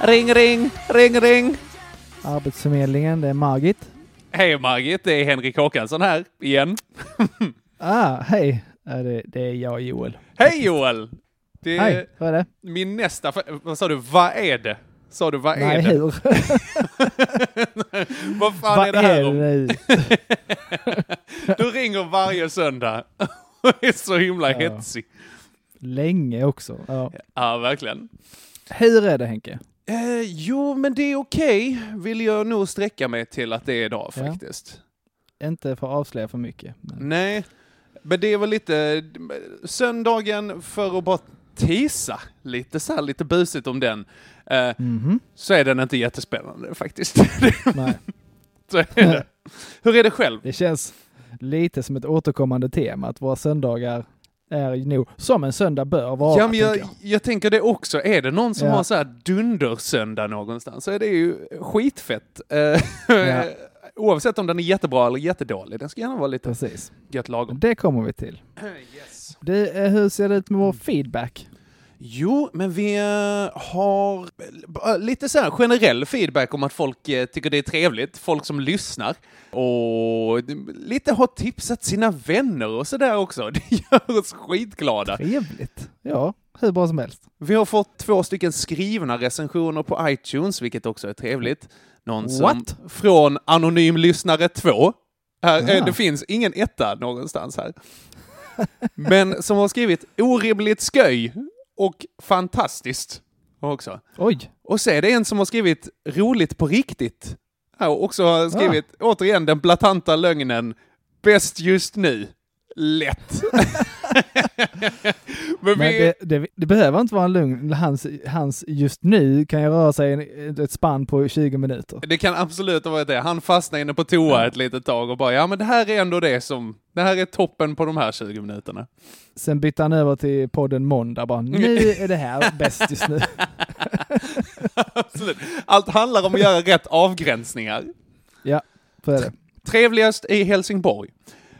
Ring, ring, ring, ring. Arbetsförmedlingen, det är Margit. Hej Margit, det är Henrik Håkansson här igen. Ah, hej. Det, det är jag Joel. Hej Joel! Det är Hej, vad är det? min nästa... Vad sa du? Vad är det? Sa du vad är Nej, det? hur? Vad fan Vad är det här är om? det? Du ringer varje söndag och är så himla Ja. hetsig. Länge också. Ja. Ja, verkligen. Hur är det Henke? Eh, jo, men det är okej, vill jag nog sträcka mig till att det är idag Ja. faktiskt. Inte för att avslöja för mycket. Men... Nej, men det var lite söndagen för att bara tisa lite så här, lite busigt om den. Eh, Mhm. så är den inte jättespännande faktiskt. Nej. är. Hur är det själv? Det känns lite som ett återkommande tema att våra söndagar är nog som en söndag bör vara. ja, men jag, tänker jag. jag. tänker det också. Är det någon som Ja. har så här dundersöndag någonstans så är det ju skitfett. Eh, Ja. Oavsett om den är jättebra eller jättedålig. Den ska gärna vara lite Precis. gött lagom. Det kommer vi till. Yes. Du, eh, hur ser det ut med vår feedback? Jo, men vi eh, har eh, lite så här generell feedback om att folk eh, tycker det är trevligt, folk som lyssnar. Och lite har tipsat sina vänner och sådär också. Det gör oss skitglada. Trevligt. Ja, hur bra som helst. Vi har fått två stycken skrivna recensioner på iTunes, vilket också är trevligt. Någon som, What? Från Anonym Lyssnare 2. Här, Ah. Det finns ingen etta någonstans här. Men som har skrivit orimligt sköj och fantastiskt också. Oj, Och så är det en som har skrivit roligt på riktigt. Och också har skrivit återigen den blatanta lögnen bäst just nu. Lätt. Men men vi, det, det, det behöver inte vara en lugn. Hans, hans just nu kan ju röra sig en- ett spann på 20 minuter. Det kan absolut varit det. Han fastnade inne på toa ett litet tag och bara, ja men det här är ändå det som, det här är toppen på de här 20 minuterna. Sen bytte han över till podden Måndag bara, nu är det här bäst just nu. absolut. Allt handlar om att göra rätt avgränsningar. Ja, så är det. Trevligast i Helsingborg.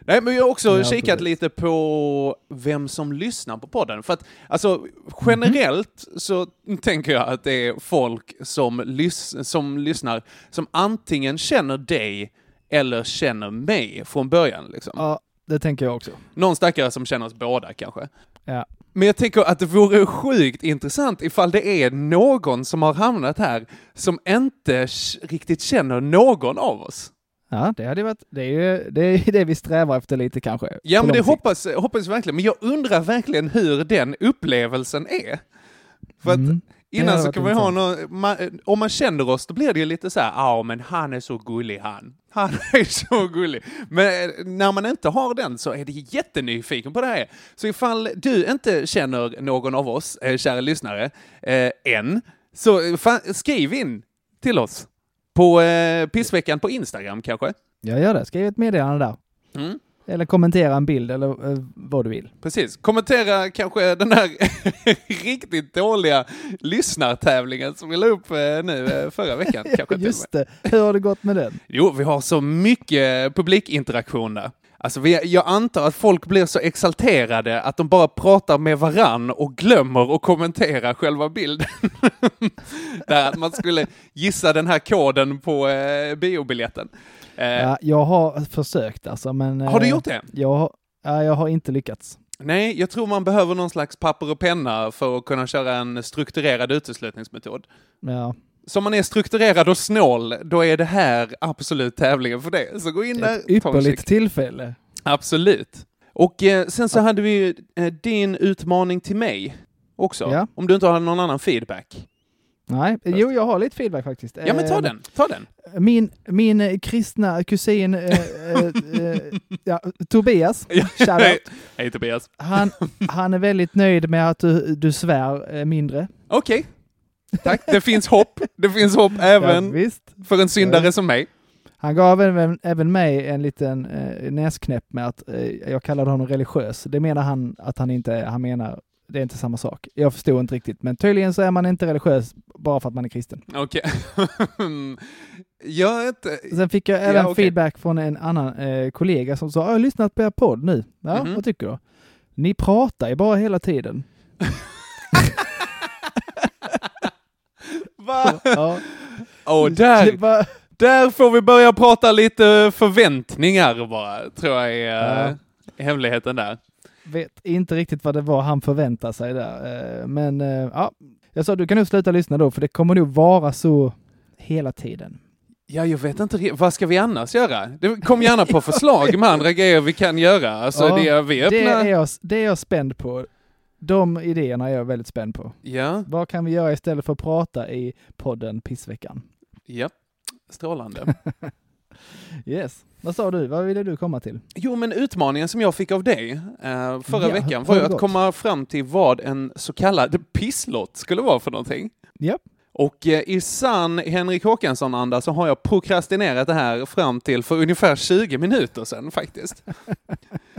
Nej, men jag har också Ja, kikat precis. lite på vem som lyssnar på podden. För att, alltså, generellt så tänker jag att det är folk som, lys- som lyssnar som antingen känner dig eller känner mig från början. Liksom. Ja, det tänker jag också. Någon stackare som känner oss båda kanske. Ja. Men jag tänker att det vore sjukt intressant ifall det är någon som har hamnat här som inte riktigt känner någon av oss. Ja, det hade varit, det är ju det, är det vi strävar efter lite kanske. Ja, men det sikt. hoppas, hoppas verkligen. Men jag undrar verkligen hur den upplevelsen är. För att Mm. Det innan så kan man ju ha någon, om man känner oss då blir det ju lite så här, ja men han är så gullig han. Han är så gullig. Men eh, när man inte har den så är det jättenyfiken på det här. Så ifall du inte känner någon av oss, eh, kära lyssnare, eh, än, så eh, fa- skriv in till oss. På eh, pissveckan på Instagram kanske. Jag gör det. Skriv ett meddelande där. Mm. Eller kommentera en bild eller eh, vad du vill. Precis. Kommentera kanske den här riktigt dåliga lyssnartävlingen som vi la upp eh, nu eh, förra veckan. Kanske till och med. Just det. Hur har det gått med den? Jo, vi har så mycket publikinteraktion där. Alltså jag antar att folk blir så exalterade att de bara pratar med varann och glömmer att kommentera själva bilden. Där att man skulle gissa den här koden på eh, biobiljetten. Eh, Ja, jag har försökt alltså, men... Har du eh, gjort det? Jag, ja, jag har inte lyckats. Nej, jag tror man behöver någon slags papper och penna för att kunna köra en strukturerad uteslutningsmetod. Ja. Så om man är strukturerad och snål, då är det här absolut tävlingen för det. Så gå in där, Ett ypperligt tillfälle. Absolut. Och eh, sen så hade vi eh, din utmaning till mig också. Ja. Om du inte har någon annan feedback. Nej, jo jag har lite feedback faktiskt. Ja men ta Eh, den, ta den. Min, min eh, kristna kusin eh, eh, eh, ja, Tobias, Ja. shoutout, Hej Tobias. han, han är väldigt nöjd med att du, du svär eh, mindre. Okej. Tack. Det finns hopp. Det finns hopp Ja, även visst. för en syndare Ja. som mig. Han gav även, även mig en liten eh, näsknäpp med att eh, jag kallade honom religiös. Det menar han att han inte är. Han menar det är inte samma sak. Jag förstod inte riktigt, men tydligen så är man inte religiös bara för att man är kristen. Okej. jag inte... Sen fick jag Ja, även okej. feedback från en annan eh, kollega som sa, jag har lyssnat på er podd nu. Ja, Mhm. vad tycker du? Ni pratar ju bara hela tiden. Va? Ja, Och det där, där får vi börja prata lite förväntningar bara, tror jag är Ja. eh, hemligheten där. vet inte riktigt vad det var han förväntade sig där. Eh, men eh, ja, jag sa du kan nog sluta lyssna då, för det kommer nog vara så hela tiden. Ja, jag vet inte Vad ska vi annars göra? Det- Kom gärna på förslag med andra grejer vi kan göra. Alltså, Ja, det, vi är Det öppna. är, jag, det är jag spänd på. De idéerna är jag väldigt spänd på. Ja, Vad kan vi göra istället för att prata i podden Pissveckan? ja. Strålande. Yes. Vad sa du? Vad ville du komma till? Jo, men utmaningen som jag fick av dig eh, förra Ja, veckan var ju att komma fram till vad en så kallad pisslott skulle vara för någonting. Ja. Och eh, i sann Henrik Håkansson-anda så har jag prokrastinerat det här fram till för ungefär 20 minuter sedan faktiskt.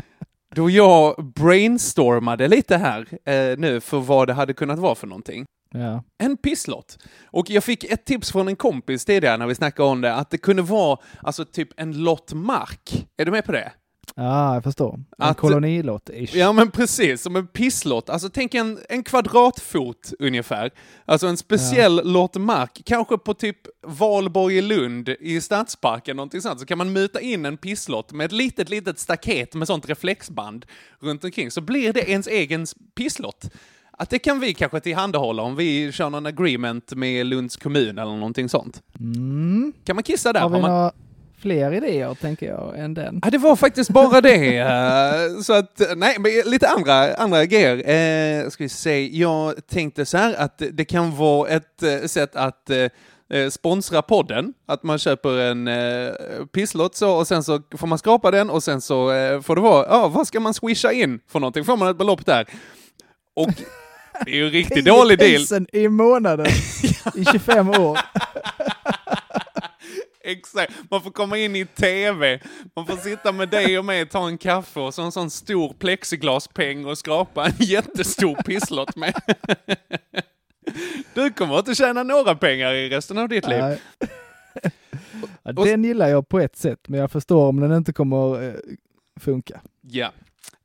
Då jag brainstormade lite här eh, nu för vad det hade kunnat vara för någonting. Ja. En pisslott. Och jag fick ett tips från en kompis tidigare när vi snackade om det, att det kunde vara alltså typ en lott mark. Är du med på det? Ja, jag förstår. En Att- kolonilott-ish. Ja men precis, som en pisslott. Alltså tänk en, en kvadratfot ungefär. Alltså en speciell lott mark, kanske på typ Valborg i Lund i Stadsparken, någonting sånt. Så kan man muta in en pisslott med ett litet, litet staket med sånt reflexband runt omkring. Så blir det ens egen pisslott. Att det kan vi kanske tillhandahålla om vi kör någon agreement med Lunds kommun eller någonting sånt. Mm. Kan man kissa där? Har vi Har man... några fler idéer, tänker jag, än den? Ja, det var faktiskt bara det. eh, Så att, nej, men lite andra, andra grejer. Eh, ska vi se, jag tänkte så här att det kan vara ett eh, sätt att eh, eh, sponsra podden. Att man köper en eh, pisslott så och sen så får man skrapa den och sen så eh, får det vara, ja, vad ska man swisha in för någonting? Får man ett belopp där. Och det är ju en riktigt dålig deal. 10 000 i månaden i 25 år. Exakt, man får komma in i tv, man får sitta med dig och mig, ta en kaffe och så en sån stor plexiglaspeng och skrapa en jättestor pisslott med. Du kommer inte tjäna några pengar i resten av ditt liv. Ja, den gillar jag på ett sätt, men jag förstår om den inte kommer eh, funka. Ja.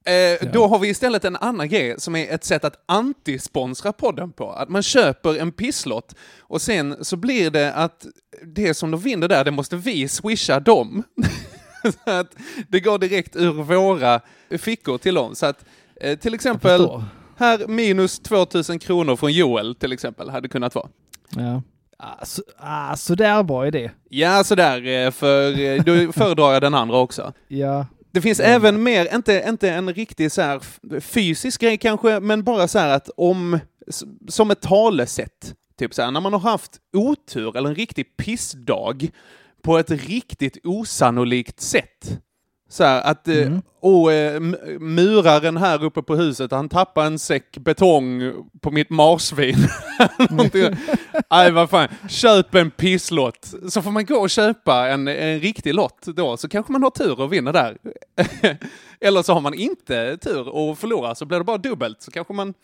Eh, Då har vi istället en annan grej som är ett sätt att antisponsra podden på. Att man köper en pisslott och sen så blir det att det som de vinner där, det måste vi swisha dem. så att det går direkt ur våra fickor till dem. Så att eh, till exempel, här minus 2000 kronor från Joel till exempel hade kunnat vara. Ja. Ah, så, ah, så där bra idé. Ja, sådär, eh, för eh, då föredrar jag den andra också. Ja, Det finns även mer, inte, inte en riktig så här fysisk grej kanske, men bara så här att om, som ett talesätt, typ så här, när man har haft otur eller en riktig pissdag på ett riktigt osannolikt sätt. Så här att, eh, Mm. och eh, muraren här uppe på huset, han tappade en säck betong på mitt marsvin. Nej, vad fan. Köp en pisslott. Så får man gå och köpa en, en riktig lott då, så kanske man har tur och vinner där. Eller så har man inte tur och förlorar, så blir det bara dubbelt, så kanske man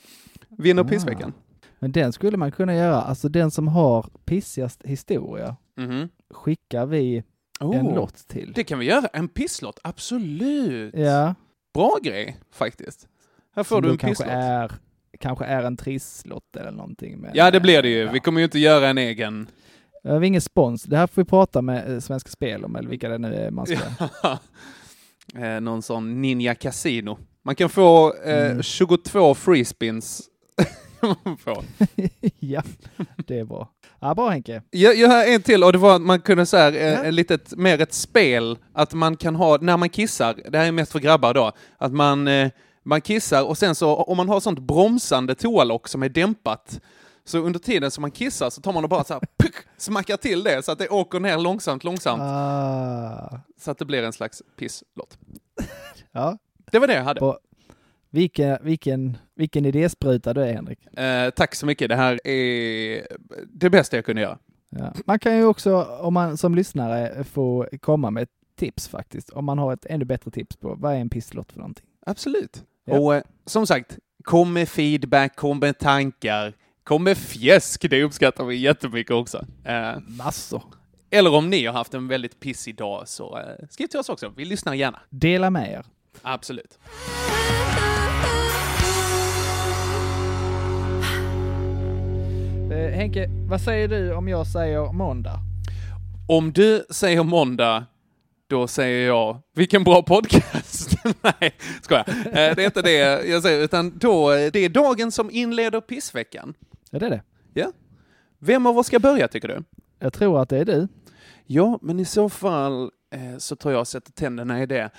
vinner Ah. pissveckan. men den skulle man kunna göra. Alltså den som har pissigast historia Mhm. skickar vi en Oh, lott till. Det kan vi göra. En pisslott, absolut. Ja, Bra grej, faktiskt. Här får som du en kanske pisslott. är, kanske är en trisslott eller någonting. Men, Ja, det blir det ju. Ja. Vi kommer ju inte göra en egen. Det har vi ingen spons. Det här får vi prata med eh, Svenska Spel om, eller vilka det nu är man ska... eh, någon sån Ninja Casino. Man kan få eh, Mm. 22 freespins. ja, det är bra. Ja, bra Henke. Jag, jag har en till och det var att man kunde säga eh, Ja. litet, mer ett spel, att man kan ha, när man kissar, det här är mest för grabbar då, att man, eh, man kissar och sen så om man har sånt bromsande toalock som är dämpat, så under tiden som man kissar så tar man och bara så här, puck, smackar till det så att det åker ner långsamt, långsamt, Ah, så att det blir en slags pisslott. ja, Det var det jag hade. Bra. Vilken, vilken, vilken idéspruta du är Henrik. Eh, tack så mycket, det här är det bästa jag kunde göra. Ja. Man kan ju också, om man som lyssnare, få komma med tips faktiskt. Om man har ett ännu bättre tips på vad är en pisslott för någonting. Absolut. Ja. Och eh, som sagt, kom med feedback, kom med tankar, kom med fjäsk, det uppskattar vi jättemycket också. Eh, Massor. eller om ni har haft en väldigt pissig dag så eh, skriv till oss också, vi lyssnar gärna. Dela med er. Absolut. Eh, Henke, vad säger du om jag säger måndag? Om du säger måndag, då säger jag, vilken bra podcast! Nej, skojar. Eh, det är inte det jag säger, utan då, eh, det är dagen som inleder pissveckan. Är det det? Ja. Vem av oss ska börja tycker du? Jag tror att det är du. Ja, men i så fall eh, så tror jag och sätter tänderna i det.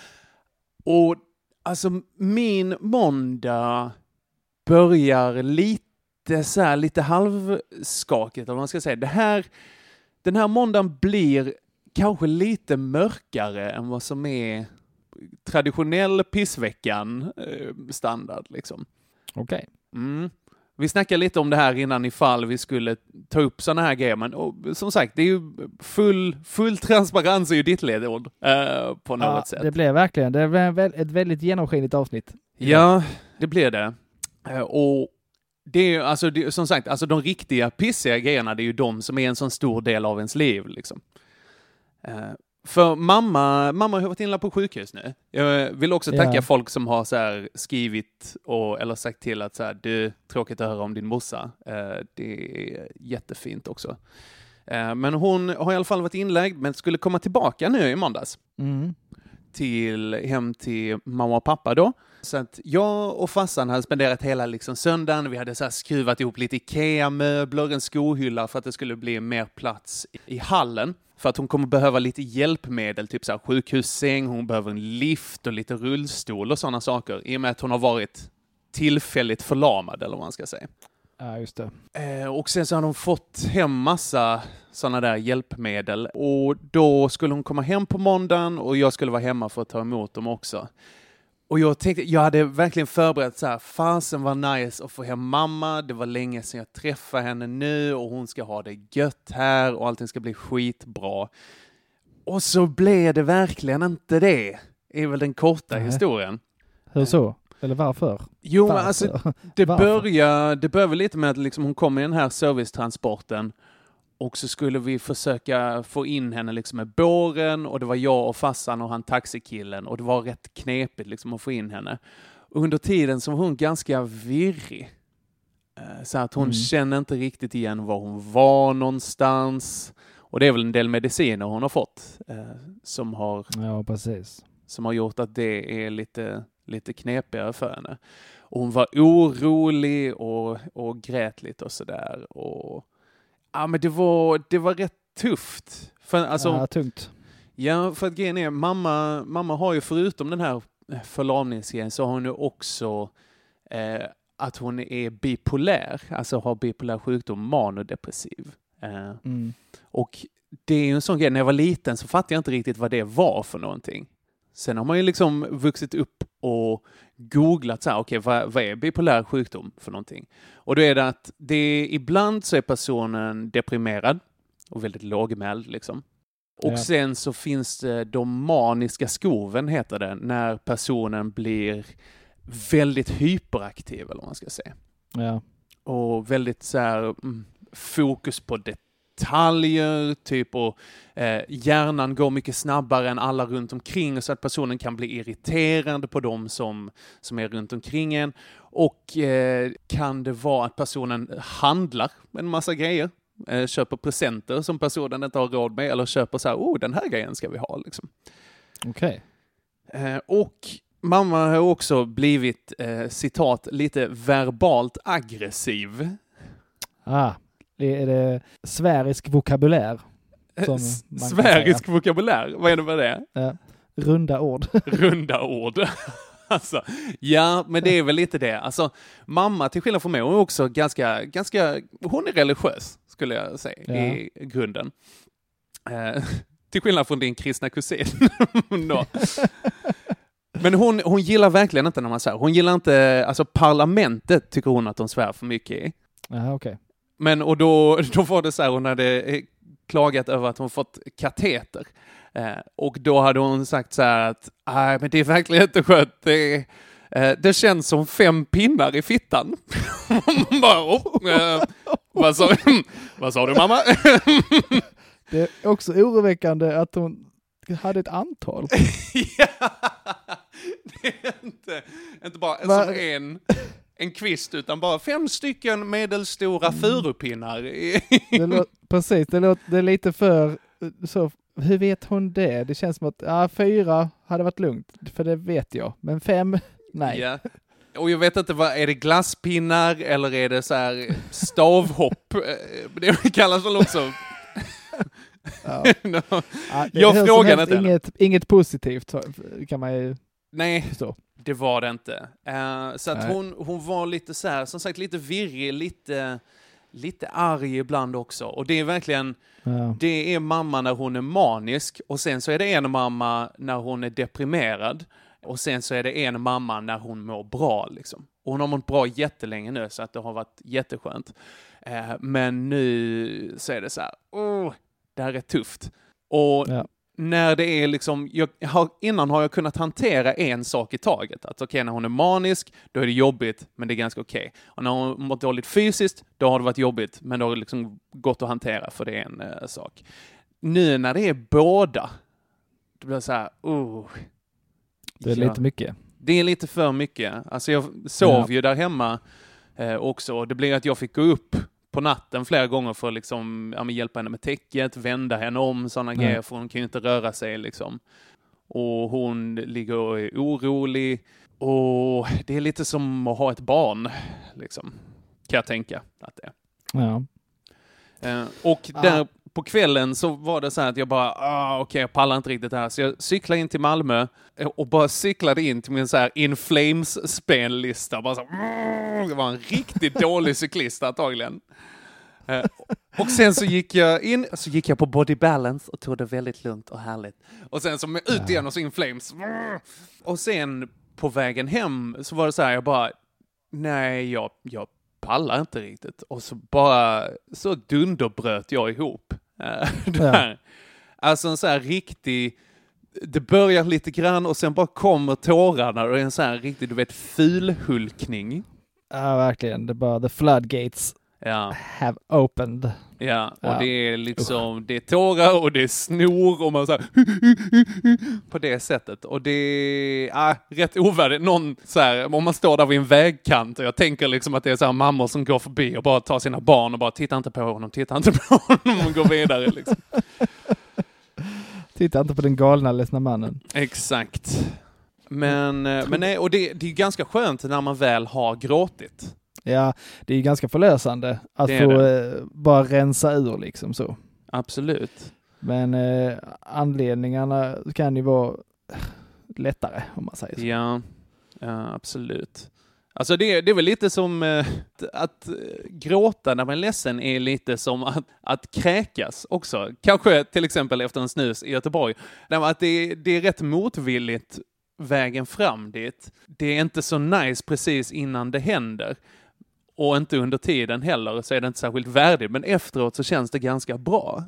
Och alltså min måndag börjar lite så här, lite halvskakigt, vad man ska säga. Det här, den här måndagen blir kanske lite mörkare än vad som är traditionell pissveckan eh, standard liksom. Okej. Mm. Vi snackade lite om det här innan ifall vi skulle ta upp sådana här grejer, men och, som sagt, det är ju full, full transparens är ju ditt ledord eh, på något Ja, sätt. det blev verkligen, det blev ett väldigt genomskinligt avsnitt. Ja, det blir det. Eh, och det är ju, alltså, det, som sagt, alltså de riktiga pissiga grejerna, det är ju de som är en sån stor del av ens liv, liksom. Eh, för mamma, mamma har varit inlagd på sjukhus nu. Jag vill också tacka Ja. folk som har så skrivit och, eller sagt till att så här, du, tråkigt att höra om din morsa. Eh, det är jättefint också. Eh, men hon har i alla fall varit inlagd, men skulle komma tillbaka nu i måndags Mm. till, hem till mamma och pappa då. Så att jag och farsan hade spenderat hela liksom söndagen. Vi hade så skruvat ihop lite IKEA-möbler, en skohylla för att det skulle bli mer plats i hallen. För att hon kommer behöva lite hjälpmedel, typ så här sjukhussäng, hon behöver en lift och lite rullstol och sådana saker. I och med att hon har varit tillfälligt förlamad, eller vad man ska säga. Ja, just det. Eh, och sen så hade hon fått hem massa sådana där hjälpmedel och då skulle hon komma hem på måndagen och jag skulle vara hemma för att ta emot dem också. Och jag tänkte, jag hade verkligen förberett så här, fasen var nice att få hem mamma, det var länge sedan jag träffade henne nu och hon ska ha det gött här och allting ska bli skitbra. Och så blev det verkligen inte det, är väl den korta Nej. historien. Hur så? Eller varför? Jo, men Varför? alltså det börjar, det börjar väl lite med att liksom hon kom i den här servicetransporten och så skulle vi försöka få in henne liksom med båren och det var jag och farsan och han taxikillen och det var rätt knepigt liksom att få in henne. Och under tiden så var hon ganska virrig. Eh, Så att hon Mm. känner inte riktigt igen var hon var någonstans. Och det är väl en del mediciner hon har fått eh, som har Ja, precis. som har gjort att det är lite, lite knepigare för henne. Och hon var orolig och, och grät lite och sådär. Och, ja, men det var, det var rätt tufft. För, alltså, ja, tungt. Ja, för att grejen är, mamma, mamma har ju förutom den här förlamningsgrejen så har hon ju också eh, att hon är bipolär, alltså har bipolär sjukdom, manodepressiv. Eh, Mm. och det är ju en sån grej, när jag var liten så fattade jag inte riktigt vad det var för någonting. Sen har man ju liksom vuxit upp och googlat så här, okej, vad, vad är bipolär sjukdom för någonting? Och då är det att det ibland så är personen deprimerad och väldigt lågmäld liksom. Och Ja. sen så finns det de maniska skoven, heter det, när personen blir väldigt hyperaktiv, eller vad man ska säga Ja. och väldigt så här, mm, fokus på detaljer, typ och eh, hjärnan går mycket snabbare än alla runt omkring så att personen kan bli irriterad på dem som, som är runt omkring en. Och eh, kan det vara att personen handlar en massa grejer, eh, köper presenter som personen inte har råd med eller köper så här, oh den här grejen ska vi ha liksom. Okej. Eh, och mamma har också blivit, eh, citat, lite verbalt aggressiv. Ah, det är det sfärisk vokabulär. Som S- man kan Sfärisk vokabulär, vad är det med det? Ja, runda ord. Runda ord. Alltså, ja, men det är väl lite det. Alltså, mamma, till skillnad från mig, hon är också ganska, ganska, hon är religiös, skulle jag säga, Ja. i grunden. Eh, till skillnad från din kristna kusin. Men hon, hon gillar verkligen inte när man säger, hon gillar inte, alltså parlamentet tycker hon att de svär för mycket i. Ja, okej. Men och då, då var det så här, hon hade eh, klagat över att hon fått kateter. Eh, och då hade hon sagt så här att, nej men det är verkligen inte skönt. Det, eh, det känns som fem pinnar i fittan. Bara, oh, eh, vad, sa, vad sa du mamma? Det är också oroväckande att hon hade ett antal. ja, det är inte, inte bara som en, en kvist, utan bara fem stycken medelstora furupinnar. i- Det precis, det, låter, lite för så. Hur vet hon det? Det känns som att ja, fyra hade varit lugnt, för det vet jag. Men fem, nej. Ja. Och jag vet inte, vad, är det glasspinnar eller är det så här stavhopp? Eh, Det kallas väl också... Ja. No. Ja, Jag frågar inte. Inget, inget positivt kan man ju Nej, förstå. det var det inte. Eh, så att Nej. hon, hon var lite så här, som sagt, lite virrig, lite, lite arg ibland också. Och det är verkligen, Ja. det är mamma när hon är manisk och sen så är det en mamma när hon är deprimerad. Och sen så är det en mamma när hon mår bra liksom. Och hon har mått bra jättelänge nu så att det har varit jätteskönt. Eh, men nu så är det så här, åh, det här är tufft. Och Ja. När det är liksom, jag har, innan har jag kunnat hantera en sak i taget. Att okej, när hon är manisk, då är det jobbigt, men det är ganska okej. Och när hon mått dåligt fysiskt, då har det varit jobbigt, men då har det liksom gått att hantera, för det är en eh, sak. Nu när det är båda, då blir det så här, oh. Det är Ja. lite mycket. Det är lite för mycket. Alltså jag sov Ja. ju där hemma eh, också. och Det blev att jag fick gå upp på natten flera gånger för att liksom, ja, hjälpa henne med täcket, vända henne om, sådana Ja. grejer, för hon kan ju inte röra sig liksom. Och hon ligger och är orolig. Och det är lite som att ha ett barn, liksom. Kan jag tänka att det är. Ja. Eh, och Ah. På kvällen så var det så här att jag bara, ah, okej, jag pallar inte riktigt det här. Så jag cyklade in till Malmö eh, och bara cyklade in till min så här In Flames-spellista. Bara så, här, det var en riktigt dålig cyklist antagligen. Eh, och sen så gick jag in, så gick jag på Body Balance och tog det väldigt lugnt och härligt. Och sen så ut igen och så In Flames. Och sen på vägen hem så var det så här, jag bara, nej, jag, jag pallar inte riktigt. Och så bara, så dunderbröt jag ihop. Eh, där. Alltså en så här riktig, det börjar lite grann och sen bara kommer tårarna och en så här riktig, du vet, fulhulkning. ja, verkligen. Det bara the floodgates Ja, have opened. ja, och Ja. det är liksom, det är tårar och det är snor och man så här, på det sättet. Och det är ah, rätt ovärdigt. Någon så här, om man står där vid en vägkant och jag tänker liksom att det är så här mammor som går förbi och bara tar sina barn och bara titta inte på honom, titta inte på honom och går vidare liksom. Titta inte på den galna ledsna mannen. Exakt. Men, eh, men nej, och det, det är ganska skönt när man väl har gråtit. Ja, det är ju ganska förlösande att Det få det. eh, bara rensa ur liksom så. Absolut. Men eh, anledningarna kan ju vara lättare om man säger så. Ja, ja absolut. Alltså det, det är väl lite som eh, att eh, gråta när man är ledsen är lite som att, att kräkas också. Kanske till exempel efter en snus i Göteborg. Att det, det är rätt motvilligt vägen fram dit. Det är inte så nice precis innan det händer. Och inte under tiden heller så är det inte särskilt värdigt. Men efteråt så känns det ganska bra.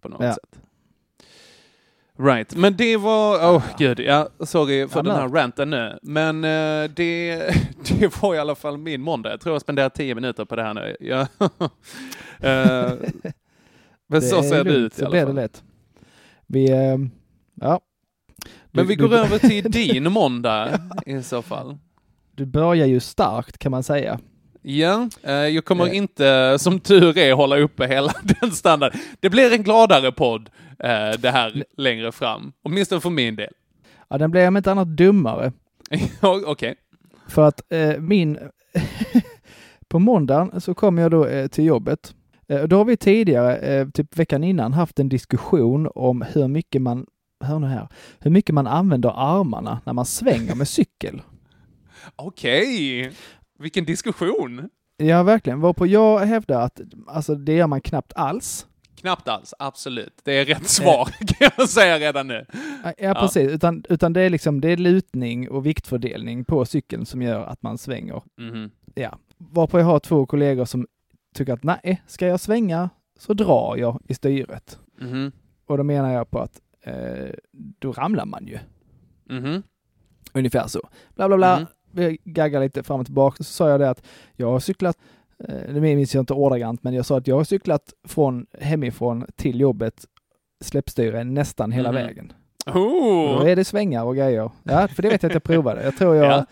På något Ja. sätt. Right, men det var, åh oh, gud, ja, sorry för Ja, den här men- ranten nu. Men eh, det, det var i alla fall min måndag. Jag tror jag spenderar tio minuter på det här nu. Ja. Eh, Men så ser det ut i alla det fall. lätt. Vi, eh, ja. Men Du- vi du- går över till din måndag i så fall. Du börjar ju starkt kan man säga. Ja, eh, jag kommer Eh. inte, som tur är, hålla uppe hela den standarden. Det blir en gladare podd eh, det här längre fram. Åtminstone för min del. Ja, den blev om inte annat dummare. Okej. För att eh, min... på måndagen så kom jag då eh, till jobbet. Eh, då har vi tidigare, eh, typ veckan innan, haft en diskussion om hur mycket man, hör nu här, hur mycket man använder armarna när man svänger med cykel. Okej. Vilken diskussion. Ja, verkligen. Varpå jag hävdar att alltså, det gör man knappt alls. Knappt alls, absolut. Det är rätt svar kan jag säga redan nu. Ja, precis. Utan, utan det är liksom, det är lutning och viktfördelning på cykeln som gör att man svänger. Mhm. Ja. Varpå jag har två kollegor som tycker att nej, ska jag svänga så drar jag i styret. Mhm. Och då menar jag på att eh, då ramlar man ju. Mhm. Ungefär så. Bla bla bla. Vi gaggar lite fram och tillbaka. Så sa jag det att jag har cyklat, eh, det minns jag inte ordagrant, men jag sa att jag har cyklat från hemifrån till jobbet släppstyre nästan hela Mhm. vägen. Och Då Oh. är det svängar och grejer. Ja, för det vet jag att jag provade. Jag tror jag, Ja.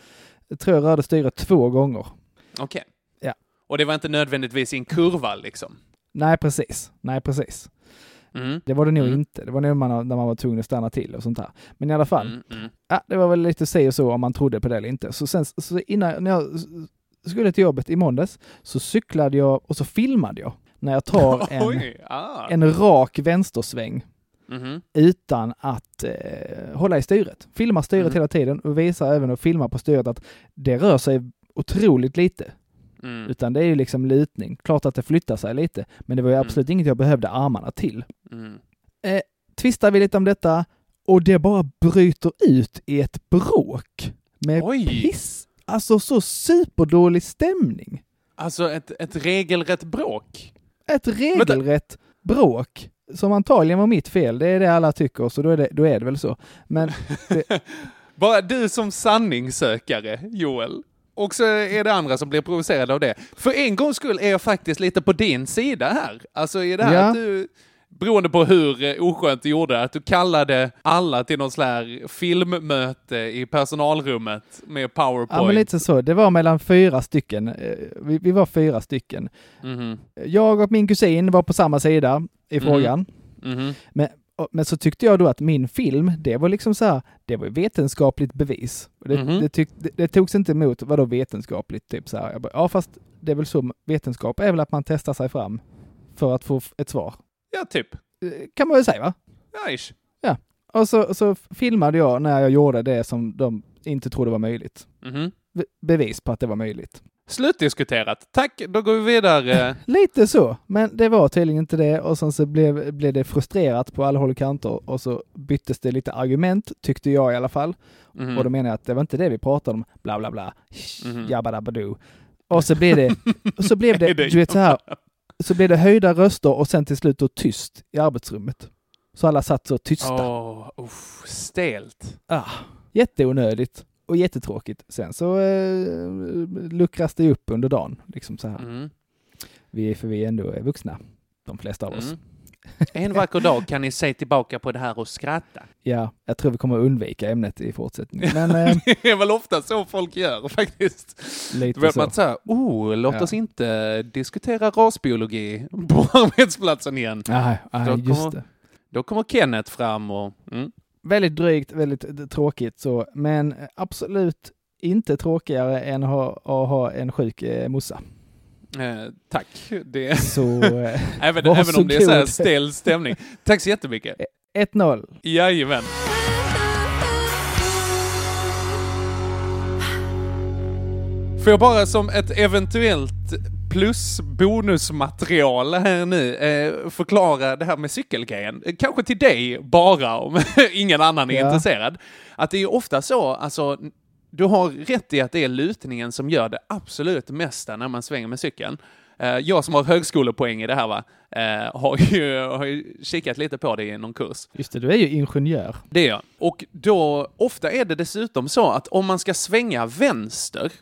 jag, tror jag rörde styret två gånger. Okej. Ja. Och det var inte nödvändigtvis i en kurva liksom? Nej, precis. Nej, precis. Mm. Det var det nog Mm. inte. Det var nog man, när man var tvungen att stanna till och sånt där. Men i alla fall, Mm, mm. ja, det var väl lite se och så om man trodde på det eller inte. Så sen så innan när jag skulle till jobbet i måndags så cyklade jag och så filmade jag när jag tar en, Oj, ah. en rak vänstersväng Mhm. utan att eh, hålla i styret. Filmar styret Mm. hela tiden och visar även och filmar på styret att det rör sig otroligt lite. Mm. Utan det är ju liksom lutning. Klart att det flyttar sig lite, men det var ju Mm. absolut inget jag behövde armarna till. Mm. Tvistar vi lite om detta och det bara bryter ut i ett bråk med Oj. piss. Alltså så superdålig stämning. Alltså ett, ett regelrätt bråk? Ett regelrätt bråk som antagligen var mitt fel. Det är det alla tycker, så då är det, då är det väl så. Men Bara du som sanningssökare, Joel. Och så är det andra som blir provocerade av det. För en gångs skull är jag faktiskt lite på din sida här. Alltså i det här Ja. att du, beroende på hur eh, oskönt du gjorde, att du kallade alla till någon sån här filmmöte i personalrummet med powerpoint. Ja, men lite så. Det var mellan fyra stycken. Eh, Vi, vi var fyra stycken. Mhm, Jag och min kusin var på samma sida i Mhm. frågan. mhm. Och- Men så tyckte jag då att min film, det var liksom så här, det var vetenskapligt bevis. Det, Mhm. det, tyck, det, det togs inte emot, vadå vetenskapligt? Typ så här. Bara, ja fast det är väl så, vetenskap är väl att man testar sig fram för att få ett svar. Ja, typ. Eh, Kan man väl säga va? Ja, ish. Och så, så filmade jag när jag gjorde det som de inte trodde var möjligt. Mhm. Be- bevis på att det var möjligt. Slutdiskuterat. Tack, då går vi vidare. Lite så, men det var tydligen inte det och sen så blev, blev det frustrerat på alla håll och kanter och så byttes det lite argument, tyckte jag i alla fall. Mhm. Och då menar jag att det var inte det vi pratade om, bla bla bla, dabba do. Och så blev det, så blev det, du vet så här, så blev det höjda röster och sen till slut då tyst i arbetsrummet. Så alla satt så tysta. Åh, uff, stelt. Ah, jätteonödigt och jättetråkigt. Sen så eh, luckras det upp under dagen, liksom så här. Mm. Vi, för vi ändå är vuxna, de flesta av oss. Mm. En vacker dag kan ni se tillbaka på det här och skratta. Ja, jag tror vi kommer att undvika ämnet i fortsättningen. Men eh, Det är väl ofta så folk gör faktiskt. Då lite vet så. man säga, oh, låt Ja. oss inte diskutera rasbiologi på arbetsplatsen igen. Nej, nej, Då just kommer- det. Då kommer Kenneth fram och... Mm. Väldigt drygt, väldigt eh, tråkigt så, men absolut inte tråkigare än att ha, att ha en sjuk eh, morsa. Eh, tack. Det, Så eh, även, även om det är så här stel stämning. Tack så jättemycket. 1-0. Jajamän. Får jag bara som ett eventuellt plus bonusmaterial här nu eh, förklara det här med cykelgrejen. Eh, Kanske till dig bara, om ingen annan är Ja. intresserad. Att det är ofta så, alltså, du har rätt i att det är lutningen som gör det absolut mesta när man svänger med cykeln. Eh, jag som har högskolepoäng i det här va, eh, har, ju, har ju kikat lite på det i någon kurs. Just det, du är ju ingenjör. Det är jag. Och då, ofta är det dessutom så att om man ska svänga vänster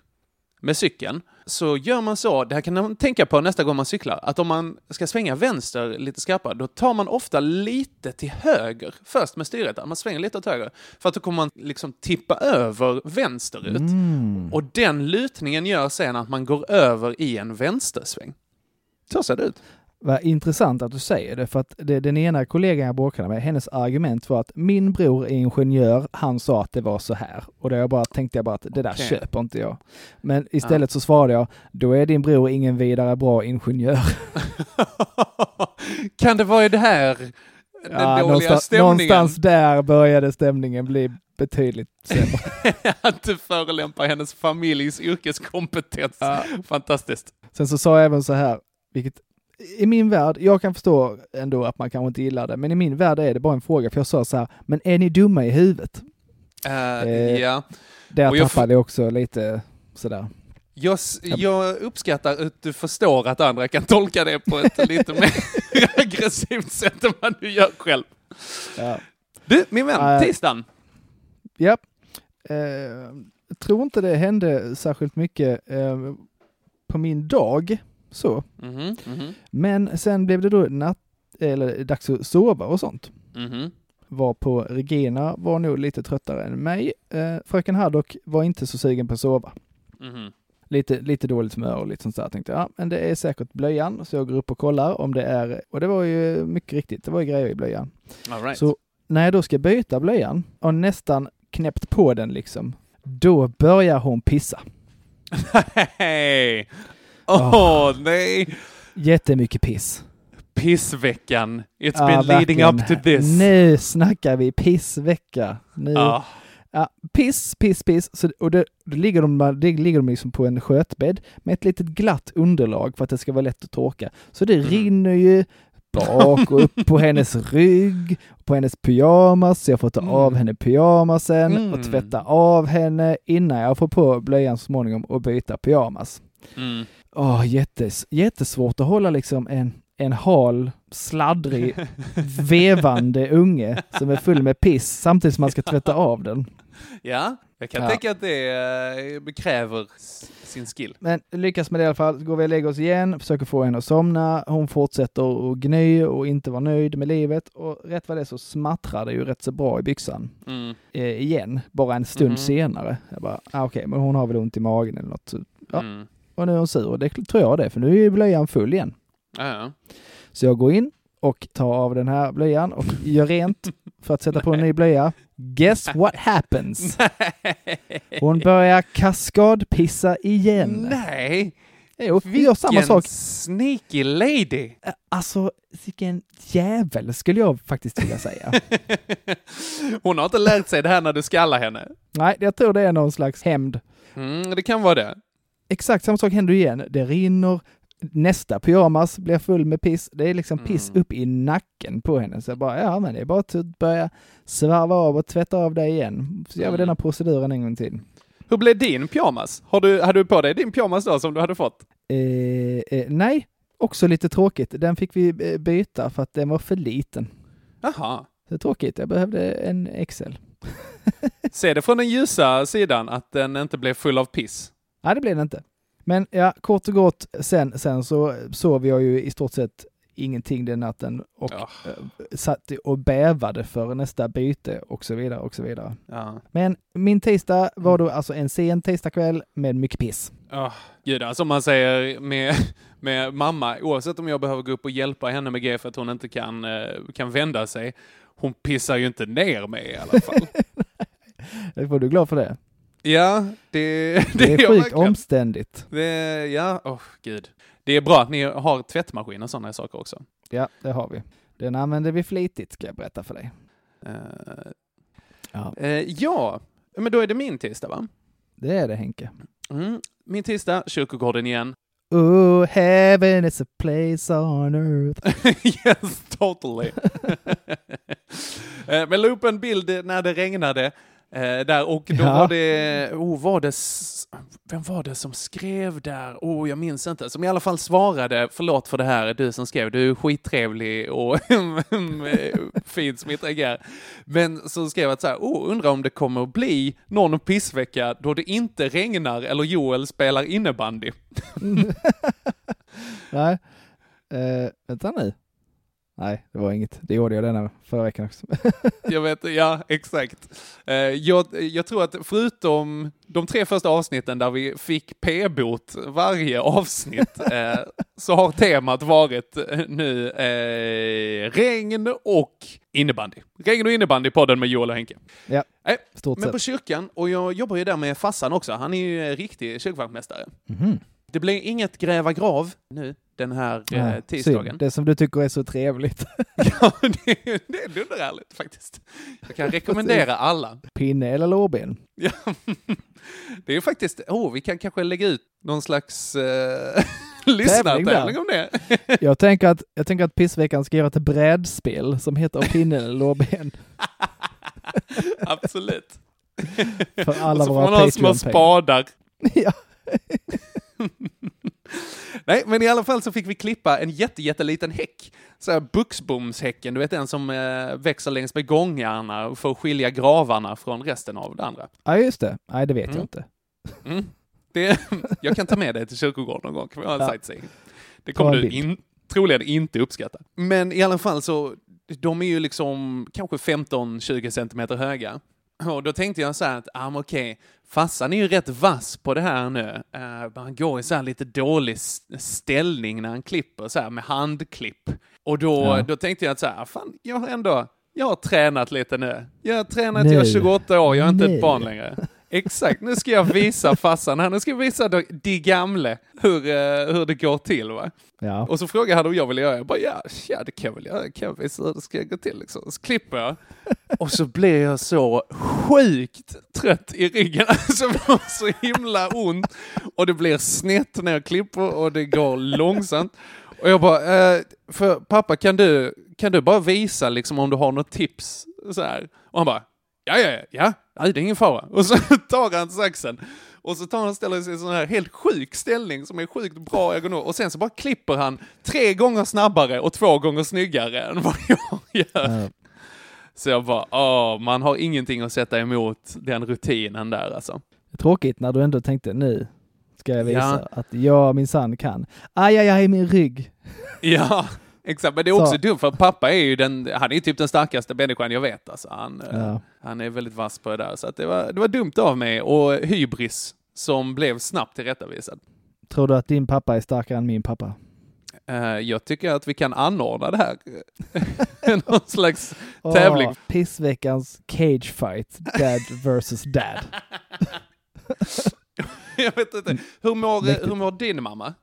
med cykeln, så gör man så, det här kan man tänka på nästa gång man cyklar, att om man ska svänga vänster lite skarpare, då tar man ofta lite till höger först med styret. Man svänger lite åt höger, för att då kommer man liksom tippa över vänsterut. Mm. Och den lutningen gör sen att man går över i en vänstersväng. Så ser det ut. Vad intressant att du säger det, för att det, den ena kollegan jag bråkade med, hennes argument var att min bror är ingenjör, han sa att det var så här. Och då jag bara, tänkte jag bara att det där Okej. köper inte jag. Men istället så svarade jag, då är din bror ingen vidare bra ingenjör. kan det vara i det här den Ja, dåliga någonstans, stämningen? någonstans där började stämningen bli betydligt sämre. att du förolämpar hennes familjs yrkeskompetens. Ja. Fantastiskt. Sen så sa jag även så här, vilket i min värld, jag kan förstå ändå att man kanske inte gillar det, men i min värld är det bara en fråga, för jag sa så här, men är ni dumma i huvudet? Eh, Eh, ja. Där Och jag tappade jag också lite sådär. Jag, jag uppskattar att du förstår att andra kan tolka det på ett lite mer aggressivt sätt än vad du gör själv. Ja. Du, min vän, Nej. tisdagen. Ja. Eh, jag tror inte det hände särskilt mycket eh, på min dag, så. Mhm, mhm, Men sen blev det då natt, eller dags att sova och sånt. mhm. Var på Regina var nog lite tröttare än mig. Eh, fröken Haddock var inte så sugen på att sova. Mhm. Lite, lite dåligt humör och lite sånt där. Jag tänkte, ja, men det är säkert blöjan. Så jag går upp och kollar om det är, och det var ju mycket riktigt, det var ju grejer i blöjan. Right. Så när jag då ska byta blöjan och nästan knäppt på den liksom, då börjar hon pissa. Åh nej! Jättemycket piss. Pissveckan. It's Ja, been leading verkligen. up to this. Nu snackar vi pissvecka. Nu. Ah, Ja, piss, piss, piss. Så, och det, då ligger de, det ligger de liksom på en skötbädd med ett litet glatt underlag för att det ska vara lätt att torka. Så det Mm. rinner ju bak och upp på hennes rygg, på hennes pyjamas. Så jag får ta Mm. av henne pyjamasen och Mm. tvätta av henne innan jag får på blöjan så småningom och byta pyjamas. mm. Åh, jättes, jättesvårt att hålla liksom en, en hal, sladdrig, vevande unge som är full med piss samtidigt som man ska tvätta av den. Ja, jag kan Ja. tänka att det eh, kräver sin skill. Men lyckas med det i alla fall. Går vi och lägger oss igen, försöker få henne att somna. Hon fortsätter att gny och inte vara nöjd med livet. Och rätt vad det är så smattrar det ju rätt så bra i byxan. Mm. Eh, igen, bara en stund Mhm. senare. Jag bara, ah, okej, men hon har väl ont i magen eller något. Ja. Mm. Och nu är hon sur det tror jag det, för nu är ju blöjan full igen. Ja. Så jag går in och tar av den här blöjan och gör rent för att sätta på en ny blöja. Guess what happens? Hon börjar kaskadpissa igen. Nej! Jo, vi gör samma sak. sneaky lady! Alltså, vilken jävel skulle jag faktiskt vilja säga. Hon har inte lärt sig det här när du skallar henne. Nej, jag tror det är någon slags hämnd. Mm, det kan vara det. Exakt samma sak händer igen. Det rinner, nästa pyjamas blir full med piss. Det är liksom piss Mm. upp i nacken på henne. Så jag bara, ja men det är bara att börja svarva av och tvätta av det igen. Så gör vi Mm. denna proceduren en gång till. Hur blev din pyjamas? Har du, hade du på dig din pyjamas då som du hade fått? Eh, eh, nej, också lite tråkigt. Den fick vi eh, byta för att den var för liten. Jaha. Så tråkigt, jag behövde en XL. Se det från den ljusa sidan, att den inte blev full av piss. Nej, det blev det inte. Men ja, kort och gott, sen, sen så sov jag ju i stort sett ingenting den natten och Ja. eh, satt och bävade för nästa byte och så vidare och så vidare. Ja. Men min tisdag var då alltså en sen tisdagkväll med mycket piss. Oh, gud, alltså om man säger med, med mamma, oavsett om jag behöver gå upp och hjälpa henne med grejer för att hon inte kan, eh, kan vända sig, hon pissar ju inte ner mig i alla fall. Jag får du glad för det. Ja, det, det, Det är sjukt omständigt. Det, ja, åh gud. Det är bra att ni har tvättmaskin och sådana saker också. Ja, det har vi. Den använder vi flitigt, ska jag berätta för dig. Eh, Ja. eh, ja, men då är det min tisdag va? Det är det Henke. Mm. Min tisdag, kyrkogården igen. Oh, heaven is a place on earth. yes, totally. Eh, Men la upp en bild när det regnade. Eh, där, och då Ja. var det, oh, var det, vem var det som skrev där? Oh, jag minns inte. Som i alla fall svarade, förlåt för det här, du som skrev, du är skittrevlig och fin som interagerar. Men som skrev att så här, oh, undrar om det kommer att bli någon pissvecka då det inte regnar eller Joel spelar innebandy. Nej. Eh, vänta nu. Nej, det var inget. Det gjorde jag denna förra veckan också. Jag vet, ja exakt. Eh, Jag, jag tror att förutom de tre första avsnitten där vi fick p-bot varje avsnitt eh, så har temat varit eh, nu eh, regn och innebandy. Regn och innebandy podden med Joel och Henke. Ja, Nej, stort men på sett. kyrkan, och jag jobbar ju där med fassan också, han är ju riktig kyrkvaktmästare. Mhm. Det blir inget gräva grav nu den här eh, Nej, tisdagen. synd. Det som du tycker är så trevligt. Ja, det, det är dunderhärligt faktiskt. Jag kan rekommendera alla. Pinne eller lårben? Ja, det är faktiskt, oh, vi kan kanske lägga ut någon slags eh, lyssnartävling om det. Jag tänker att, jag tänker att pissveckan ska göra ett brädspel som heter Pinne eller lårben. Absolut. För alla Och så får våra man ha små spadar. Ja. Nej, men i alla fall så fick vi klippa en jätte, jätteliten häck. Så här buxbomshäcken, du vet den som eh, växer längs med gångarna för att skilja gravarna från resten av det andra. ja, just det. Nej, det vet Mm. jag inte. Mm. Det, jag kan ta med dig till kyrkogården någon gång, kan vi ha en Ja. sightseeing. Det kommer du in, troligen inte uppskatta. Men i alla fall så, de är ju liksom kanske 15-20 centimeter höga. Och då tänkte jag så här att, ah, okej, farsan är ju rätt vass på det här nu. Uh, han går i så här lite dålig ställning när han klipper, så här med handklipp. Och då, Ja. då tänkte jag att så här, fan, jag har ändå, jag har tränat lite nu. Jag har tränat, jag är Nu. 28 år, jag är inte Nu. ett barn längre. Exakt, nu ska jag visa farsan här, nu ska jag visa de, de gamle hur, eh, hur det går till va. Ja. Och så frågade han om jag ville göra, jag bara ja, ja det kan jag väl göra, jag kan visa hur det ska gå till liksom. Så klipper jag, och så blir jag så sjukt trött i ryggen, alltså det var så himla ont. Och det blir snett när jag klipper och det går långsamt. Och jag bara, eh, för pappa kan du, kan du bara visa liksom om du har något tips? Så här. Och han bara, ja, ja, ja, nej, det är ingen fara. Och så tar han saxen och så tar han och ställer sig i en sån här helt sjuk ställning som är sjukt bra ergonom. Och sen så bara klipper han tre gånger snabbare och två gånger snyggare än vad jag gör. Ja. Så jag bara, åh, man har ingenting att sätta emot den rutinen där alltså. Tråkigt när du ändå tänkte nu ska jag visa Ja. att jag minsann kan. Aj, aj, aj, min rygg. Ja, exakt. Men det är Så. också dumt för pappa är ju den, han är typ den starkaste människan jag vet alltså. Han, eh, Ja. han är väldigt vass på det där. Så det, var, det var dumt av mig och hybris som blev snabbt tillrättavisad. Tror du att din pappa är starkare än min pappa? Eh, jag tycker att vi kan anordna det här. Någon slags tävling. Åh, pissveckans cage fight, dad versus dad. jag vet inte. Hur mår, hur mår din mamma?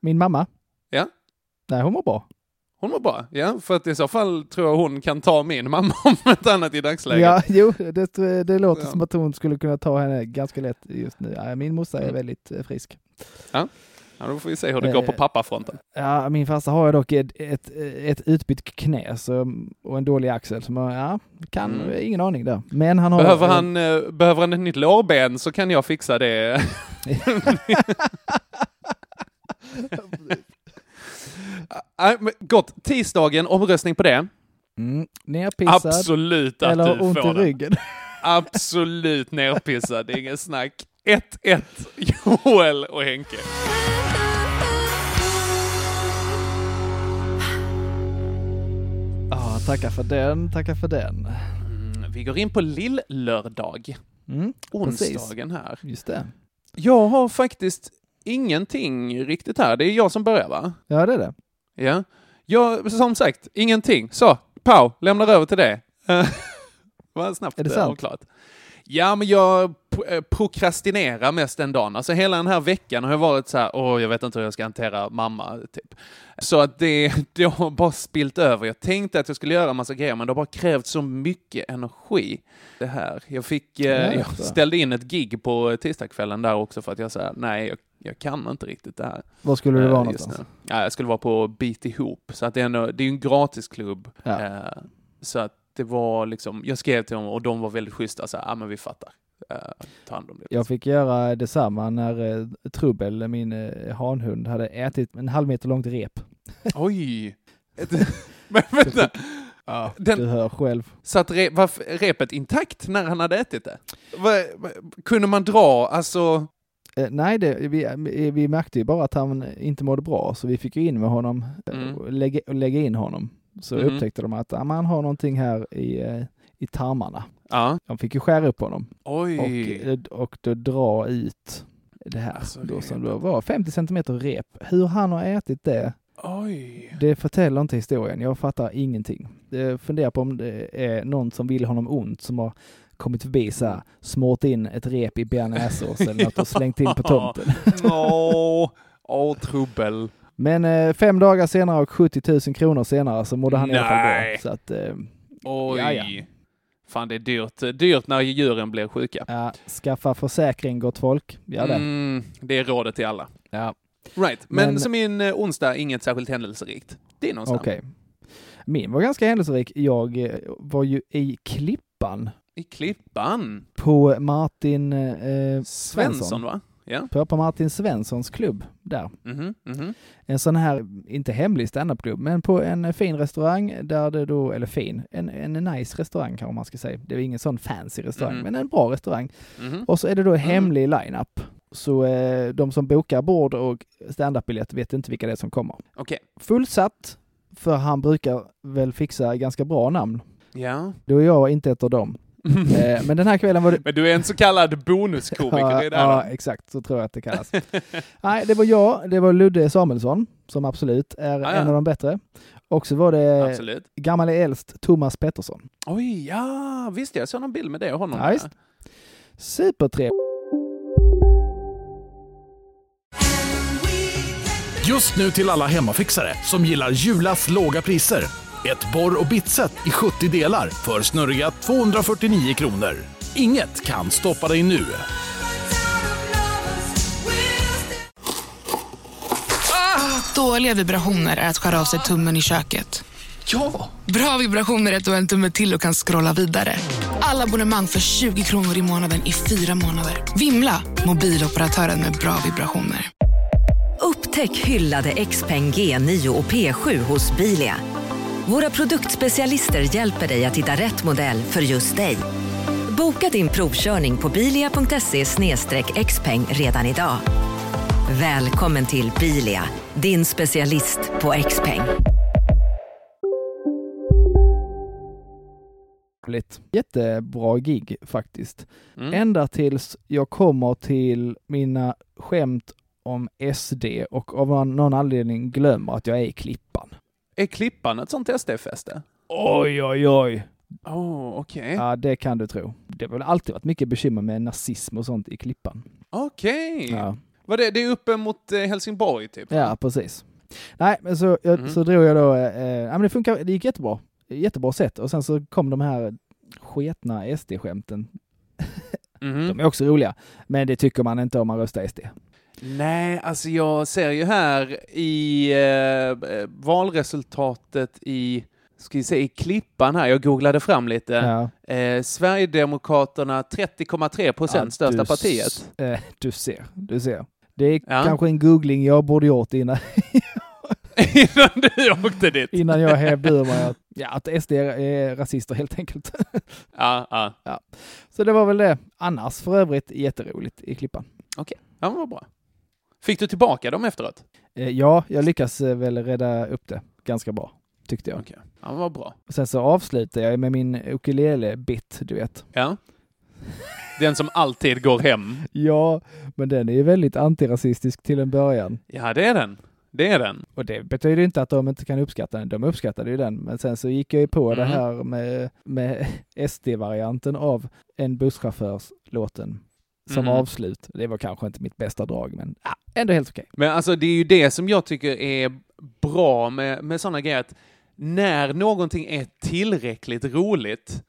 Min mamma? Ja? Nej, hon mår bra. Hon mår bra, ja. För att i så fall tror jag hon kan ta min mamma om ett annat i dagsläget. Ja, jo, det, det låter Ja. som att hon skulle kunna ta henne ganska lätt just nu. Ja, min morsa är Mm. väldigt eh, frisk. Ja, då får vi se hur det går på Eh, pappafronten. Ja, min farsa har ju dock ett, ett, ett utbytt knä så, och en dålig axel. Så man, ja, kan, Mm. ingen aning där. Men han har... Behöver han, eh, behöver han ett nytt lårben så kan jag fixa det. Nej, men gott. Tisdagen, omröstning på det. Mm, nerpissad Absolut att eller du ont får i ryggen. Absolut nerpissad, det är ingen snack. 1-1 Joel och Henke. Ja, tackar för den, tackar för den. Mm, vi går in på lill-lördag. Mm, precis. Onsdagen här. Just det. Jag har faktiskt ingenting riktigt här. Det är jag som börjar va? Ja, det är det. Ja. Jag, som sagt, ingenting. Så, Pau, lämnar över till det. Vad snabbt Är det sant? avklarat. Ja, men jag eh, prokrastinerar mest den dagen. Alltså hela den här veckan har jag varit så här, åh, jag vet inte hur jag ska hantera mamma, typ. Så att det, det har bara spilt över. Jag tänkte att jag skulle göra en massa grejer, men det har bara krävt så mycket energi. Det här. Jag fick, eh, Ja, jag ställde in ett gig på tisdagskvällen där också för att jag sa, nej, jag, jag kan inte riktigt det här. Var skulle du Eh, vara just någonstans? nu. Ja, jag skulle vara på Beat ihop, så att det är, ändå, det är en gratisklubb. Ja. Eh, så att det var liksom, jag skrev till dem och de var väldigt schyssta, så här, ja men vi fattar. Uh, ta hand om det. Jag fick göra detsamma när eh, Trubbel, min eh, hanhund, hade ätit en halv meter långt rep. Oj! Ett, men vänta, Ja, Den- Du hör själv. satt re, var repet intakt när han hade ätit det? Va, va, kunde man dra, alltså, Eh, nej, det, vi, vi märkte ju bara att han inte mådde bra, så vi fick ju in med honom eh, Mm. och lägga, lägga in honom. Så Mhm. upptäckte de att ah, men han har någonting här i, eh, i tarmarna. ja, De fick ju skära upp honom oj. och, eh, och då dra ut det här Alltså, då, som då var 50 centimeter rep. Hur han har ätit det, Oj. det förtäller inte historien. Jag fattar ingenting. Jag funderar på om det är någon som vill honom ont som har kommit förbi så här, smort in ett rep i bearnaisesås eller något och slängt in på tomten. Åh, åh, trubbel. Men eh, fem dagar senare och 70 000 kronor senare så mådde han i alla fall bra. Nej. Så att, eh, Oj. Ja, ja. Fan, det är dyrt. Dyrt när djuren blir sjuka. ja, skaffa försäkring gott folk. Ja, det. Mm, det är rådet till alla. Ja, Right, men, Men- som min eh, onsdag, inget särskilt händelserikt. Det är någonstans. okej. Min var ganska händelserik. Jag eh, var ju i Klippan I Klippan. på Martin eh, Svensson, Svensson. va? Ja. På, på Martin Svenssons klubb där. Mhm, mhm. En sån här, inte hemlig standupklubb, men på en fin restaurang där det då, eller fin, en, en nice restaurang kanske man ska säga. Det är ingen sån fancy restaurang, Mhm. men en bra restaurang. Mhm. Och så är det då hemlig line-up. Så eh, de som bokar bord och standup-biljett vet inte vilka det är som kommer. Okej. Fullsatt, för han brukar väl fixa ganska bra namn. Ja. Då är jag inte ett av dem. Eh, men den här kvällen var det... Men du är en så kallad bonuskomiker, ja, det där ja, då? exakt, så tror jag att det kallas. Nej, det var jag, det var Ludde Samuelsson, som absolut är Ja, ja. en av de bättre. Och så var det Absolut. gammal äldst, Thomas Pettersson. Oj, ja, visst jag såg någon bild med det och honom. Ja, visst. Supertrevlig. Just nu till alla hemmafixare som gillar Julas låga priser. Ett borr och bitset i 70 delar för snurriga 249 kronor. Inget kan stoppa dig nu. Dåliga vibrationer är att skära av sig tummen i köket. Ja! Bra vibrationer är att du har en tumme till och kan scrolla vidare. Alla abonnemang för 20 kronor i månaden i fyra månader. Vimla! Mobiloperatören med bra vibrationer. Upptäck hyllade XPeng G9 och P7 hos Bilia. Våra produktspecialister hjälper dig att hitta rätt modell för just dig. Boka din provkörning på bilia.se xpeng redan idag. Välkommen till Bilia, din specialist på XPeng. Jättebra gig faktiskt. Mm. Ända tills jag kommer till mina skämt om SD och av någon anledning glömmer att jag är i Klippan. Är Klippan ett sånt SD-fäste? Oj, oj, oj. Oh, okej. Ja, det kan du tro. Det har väl alltid varit mycket bekymmer med nazism och sånt i Klippan. Okej. Ja, Vad det, det är uppe mot eh, Helsingborg, typ? ja precis. Nej, men så, jag, Mhm. så drog jag då, eh, ja men det funkar, det gick jättebra. Jättebra sätt. Och sen så kom de här sketna SD-skämten. Mhm. De är också roliga, men det tycker man inte om man röstar SD. Nej, alltså jag ser ju här i eh, valresultatet i, ska vi se, i Klippan här, jag googlade fram lite. Ja. Eh, Sverigedemokraterna 30,3 procent, Ja, största du partiet. Eh, du ser, du ser. Det är Ja. kanske en googling jag borde gjort innan, Innan du åkte dit. innan jag hävde ur mig att, ja, att SD är, rasister helt enkelt. Ja, ja. Så det var väl det. Annars för övrigt jätteroligt i Klippan. ja, men vad bra. Fick du tillbaka dem efteråt? Eh, ja, jag lyckas eh, väl rädda upp det ganska bra, tyckte jag. Okej. Ja, vad bra. Och Sen så avslutade jag med min ukulele-bit, du vet. Ja. Den som alltid går hem. Ja, men den är ju väldigt antirasistisk till en början. Ja, det är den. Det är den. Och det betyder inte att de inte kan uppskatta den. De uppskattade ju den. Men sen så gick jag ju på det Mhm. här med, med SD-varianten av en busschaufförs-låten som Mhm. avslut. Det var kanske inte mitt bästa drag, men ah, ändå helt okej. Men alltså det är ju det som jag tycker är bra med, med sådana grejer, att när någonting är tillräckligt roligt,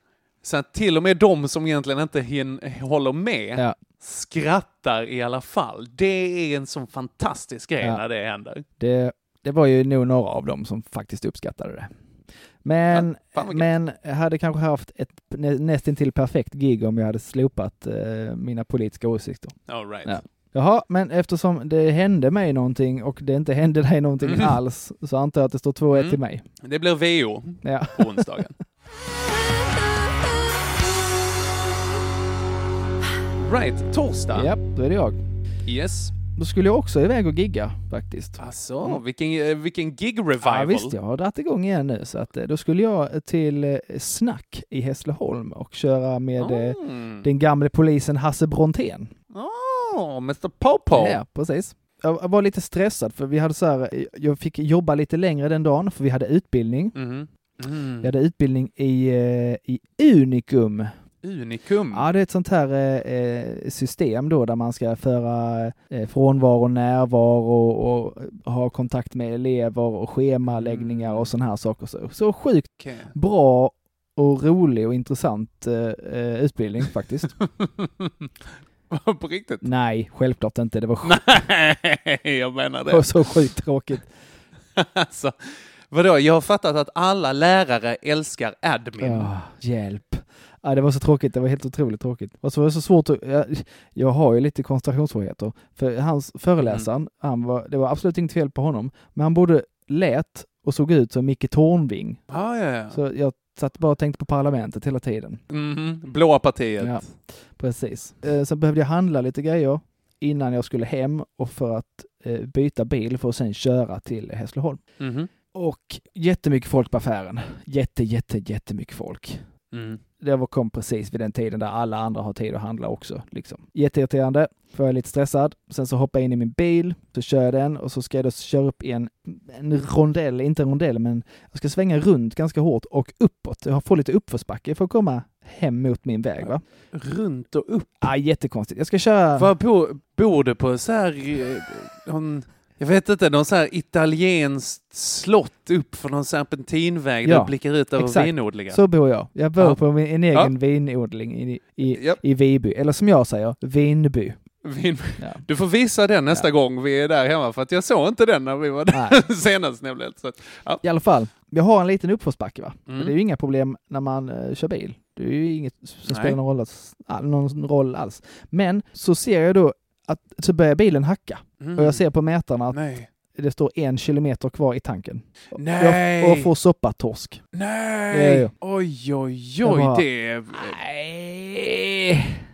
så att till och med de som egentligen inte hin- håller med Ja. skrattar i alla fall. Det är en sån fantastisk grej Ja. när det händer. Det, det var ju nog några av dem som faktiskt uppskattade det. Men, gött. men jag hade kanske haft ett nä, nästintill perfekt gig om jag hade slopat eh, mina politiska åsikter. All right. Ja. Jaha, men eftersom det hände mig någonting och det inte hände dig någonting Mm. alls så antar jag att det står 2-1 Mm. till mig. Det blir VO Ja. på onsdagen. right, torsdag. ja, då är det jag. Yes. Då skulle jag också iväg och gigga faktiskt. Alltså, vilken, eh, vilken gig-revival. Ja, visst, jag har dragit igång igen nu så att eh, då skulle jag till eh, Snack i Hässleholm och köra med Mm. den gamle polisen Hasse Brontén. Oh, Mr Popo. Ja, precis. Jag var lite stressad för vi hade så här, jag fick jobba lite längre den dagen för vi hade utbildning. Mm. Vi hade utbildning i, i Unikum. Unikum. Ja, det är ett sånt här eh, eh, system då där man ska föra eh, frånvaro, närvaro och ha kontakt med elever och schemaläggningar och sådana här saker. Så, så sjukt Okej. bra och rolig och intressant eh, eh, utbildning faktiskt. på riktigt? Nej, självklart inte. Det var, sj- Nej, jag menar det var det. så sjukt tråkigt. alltså, vadå, jag har fattat att alla lärare älskar admin. Ja, hjälp. Ja, det var så tråkigt, det var helt otroligt tråkigt. Och så var det så svårt att, jag, jag har ju lite koncentrationssvårigheter. För hans föreläsaren, han var, det var absolut inget fel på honom, men han både lät och såg ut som Micke Tornving. Ah, ja, ja. Så jag satt bara och tänkte på parlamentet hela tiden. Mhm. Blåa partiet. Ja, precis. Eh, Så behövde jag handla lite grejer innan jag skulle hem och för att eh, byta bil för att sen köra till Hässleholm. Mhm. Och jättemycket folk på affären. Jätte, jätte, jättemycket folk. Mm. Det var kom precis vid den tiden där alla andra har tid att handla också. Liksom. Jätteirriterande, för jag är lite stressad. Sen så hoppar jag in i min bil, så kör jag den och så ska jag då köra upp i en, en rondell, inte en rondell, men jag ska svänga runt ganska hårt och uppåt. Jag får lite uppförsbacke för att komma hem mot min väg. Va? Runt och upp. Ah, jättekonstigt. Jag ska köra... Var bo, bor du på så här, eh, någon, jag vet inte, någon så här italienskt slott upp för någon serpentinväg Ja, där du blickar ut över exakt. vinodlingar? Så bor jag. Jag bor Ja. på en egen vinodling i, i, Japp. i Viby. Eller som jag säger, Vinby. Vin, Ja. Du får visa den nästa gång vi är där hemma för att jag såg inte den när vi var där senast nämligen. Så, ja. I alla fall, jag har en liten uppförsbacke va. Mm. Det är ju inga problem när man eh, kör bil. Det är ju inget som Nej. spelar någon roll, alls, all, någon roll alls. Men så ser jag då att så börjar bilen hacka. Mm. Och jag ser på mätarna att Nej. det står en kilometer kvar i tanken. Nej. Jag, och får soppatorsk. Nej! Ja, ja. Oj, oj, oj. bara- Det är...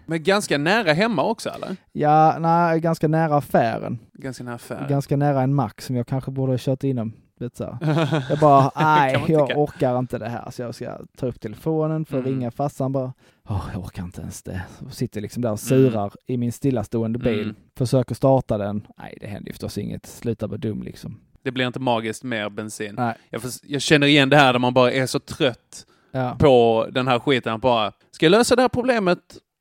Men ganska nära hemma också eller? Ja, nej, ganska nära affären. Ganska nära affär. Ganska nära en mack som jag kanske borde ha kört inom. Vet så. Jag bara, nej, jag orkar inte det här. Så jag ska ta upp telefonen för att Mm. ringa farsan bara. Åh, jag orkar inte ens det. Och sitter liksom där och surar i min stillastående bil. Mm. Försöker starta den. Nej, det händer ju förstås inget. Sluta vara dum liksom. Det blir inte magiskt mer bensin. Nej. Jag, förs- jag känner igen det här där man bara är så trött Ja. på den här skiten. Bara, ska jag lösa det här problemet?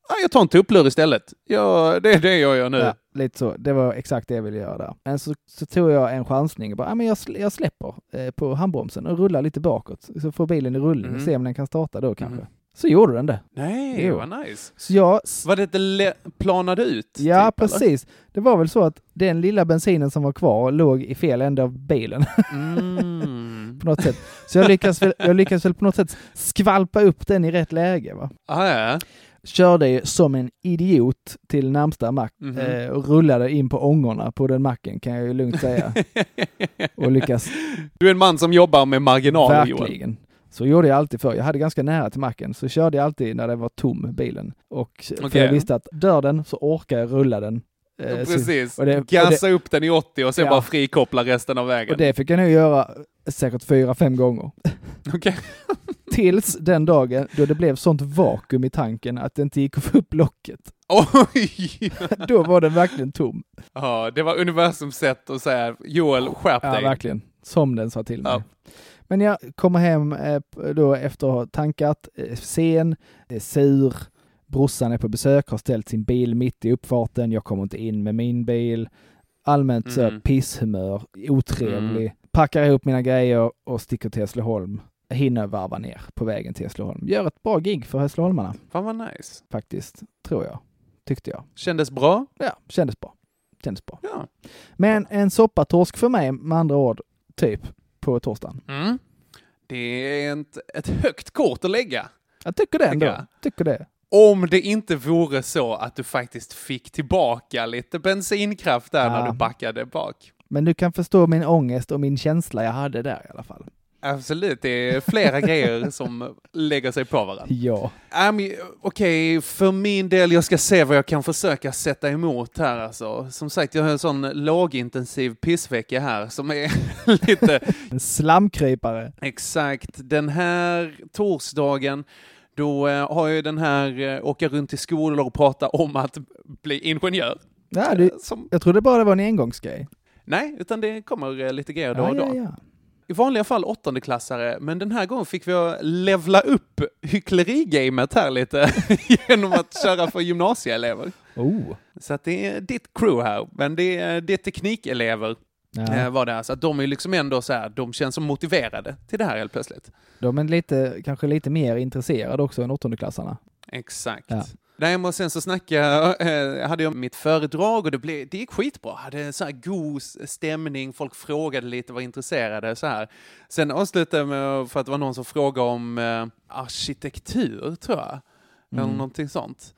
Ja, jag tar en tupplur istället. Ja, det är det jag gör nu. Ja, lite så. Det var exakt det jag ville göra där. Men så, så tog jag en chansning och bara, ja, men jag, jag släpper eh, på handbromsen och rullar lite bakåt. Så får bilen i rullning och Mm. se om den kan starta då kanske. Mm. Så gjorde den det. Nej, Jo. vad nice. Så jag Var det inte planade ut? Ja, typ, eller? precis. Det var väl så att den lilla bensinen som var kvar låg i fel ände av bilen Mm. på något sätt. Så jag lyckades, väl, jag lyckades väl på något sätt skvalpa upp den i rätt läge. Va? Ah, ja. Körde ju som en idiot till närmsta mack Mhm. eh, och rullade in på ångorna på den macken kan jag ju lugnt säga. och lyckas Du är en man som jobbar med marginaler, Joel. verkligen. Så gjorde jag alltid förr. Jag hade ganska nära till macken, så körde jag alltid när det var tom bilen. Och för Okej. jag visste att dör den så orkar jag rulla den. Eh, Ja, så- Precis. och det- Gasa upp den i 80 och sen Ja. bara frikoppla resten av vägen. Och det fick jag nog göra säkert fyra, fem gånger. Okej. Tills den dagen då det blev sånt vakuum i tanken att det inte gick att få upp locket. Oj! Då var den verkligen tom. Ja, det var universums sätt att säga Joel, skärp Ja, dig. verkligen. Som den sa till mig. Ja. Men jag kommer hem eh, då efter att ha tankat, eh, sen, är sur, brorsan är på besök, har ställt sin bil mitt i uppfarten, jag kommer inte in med min bil. Allmänt så Mm. pisshumör, otrevlig. Packar ihop mina grejer och sticker till Hässleholm. Hinner varva ner på vägen till Hässleholm. Gör ett bra gig för hässleholmarna Fan vad nice. faktiskt, tror jag. Tyckte jag. Kändes bra? Ja, kändes bra. Kändes bra. Ja. Men en soppatorsk för mig, med andra ord, typ, på torsdagen. Mm. Det är ett, ett högt kort att lägga. Jag tycker det ändå. Tycker. Tycker det. Om det inte vore så att du faktiskt fick tillbaka lite bensinkraft där när Ja. du backade bak. Men du kan förstå min ångest och min känsla jag hade där i alla fall. Absolut, det är flera grejer som lägger sig på varandra. Ja. Men, Okej, för min del, jag ska se vad jag kan försöka sätta emot här alltså. Som sagt, jag har en sån lågintensiv pissvecka här som är lite En slamkrypare. exakt den här torsdagen. Då eh, har jag den här eh, åka runt till skolor och prata om att bli ingenjör. Ja, du, Som, jag trodde bara det var en engångsgrej. nej, utan det kommer eh, lite grejer då Ja, och då. ja, ja. I vanliga fall åttondeklassare, men den här gången fick vi levla upp hycklerigamet här lite genom att köra för gymnasieelever. Oh. Så att det är ditt crew här, men det är, det är teknikelever Ja. eh, var det här. Så att de är liksom ändå så här, de känns som motiverade till det här helt plötsligt. De är lite, kanske lite mer intresserade också än åttondeklassarna. Exakt. Ja. Nej, men sen så snackade jag, eh, hade jag mitt föredrag och det, blev, det gick skitbra. Hade så här god stämning, folk frågade lite, var intresserade så här. Sen avslutade jag med, för att det var någon som frågade om eh, arkitektur, tror jag. Eller Mm. någonting sånt.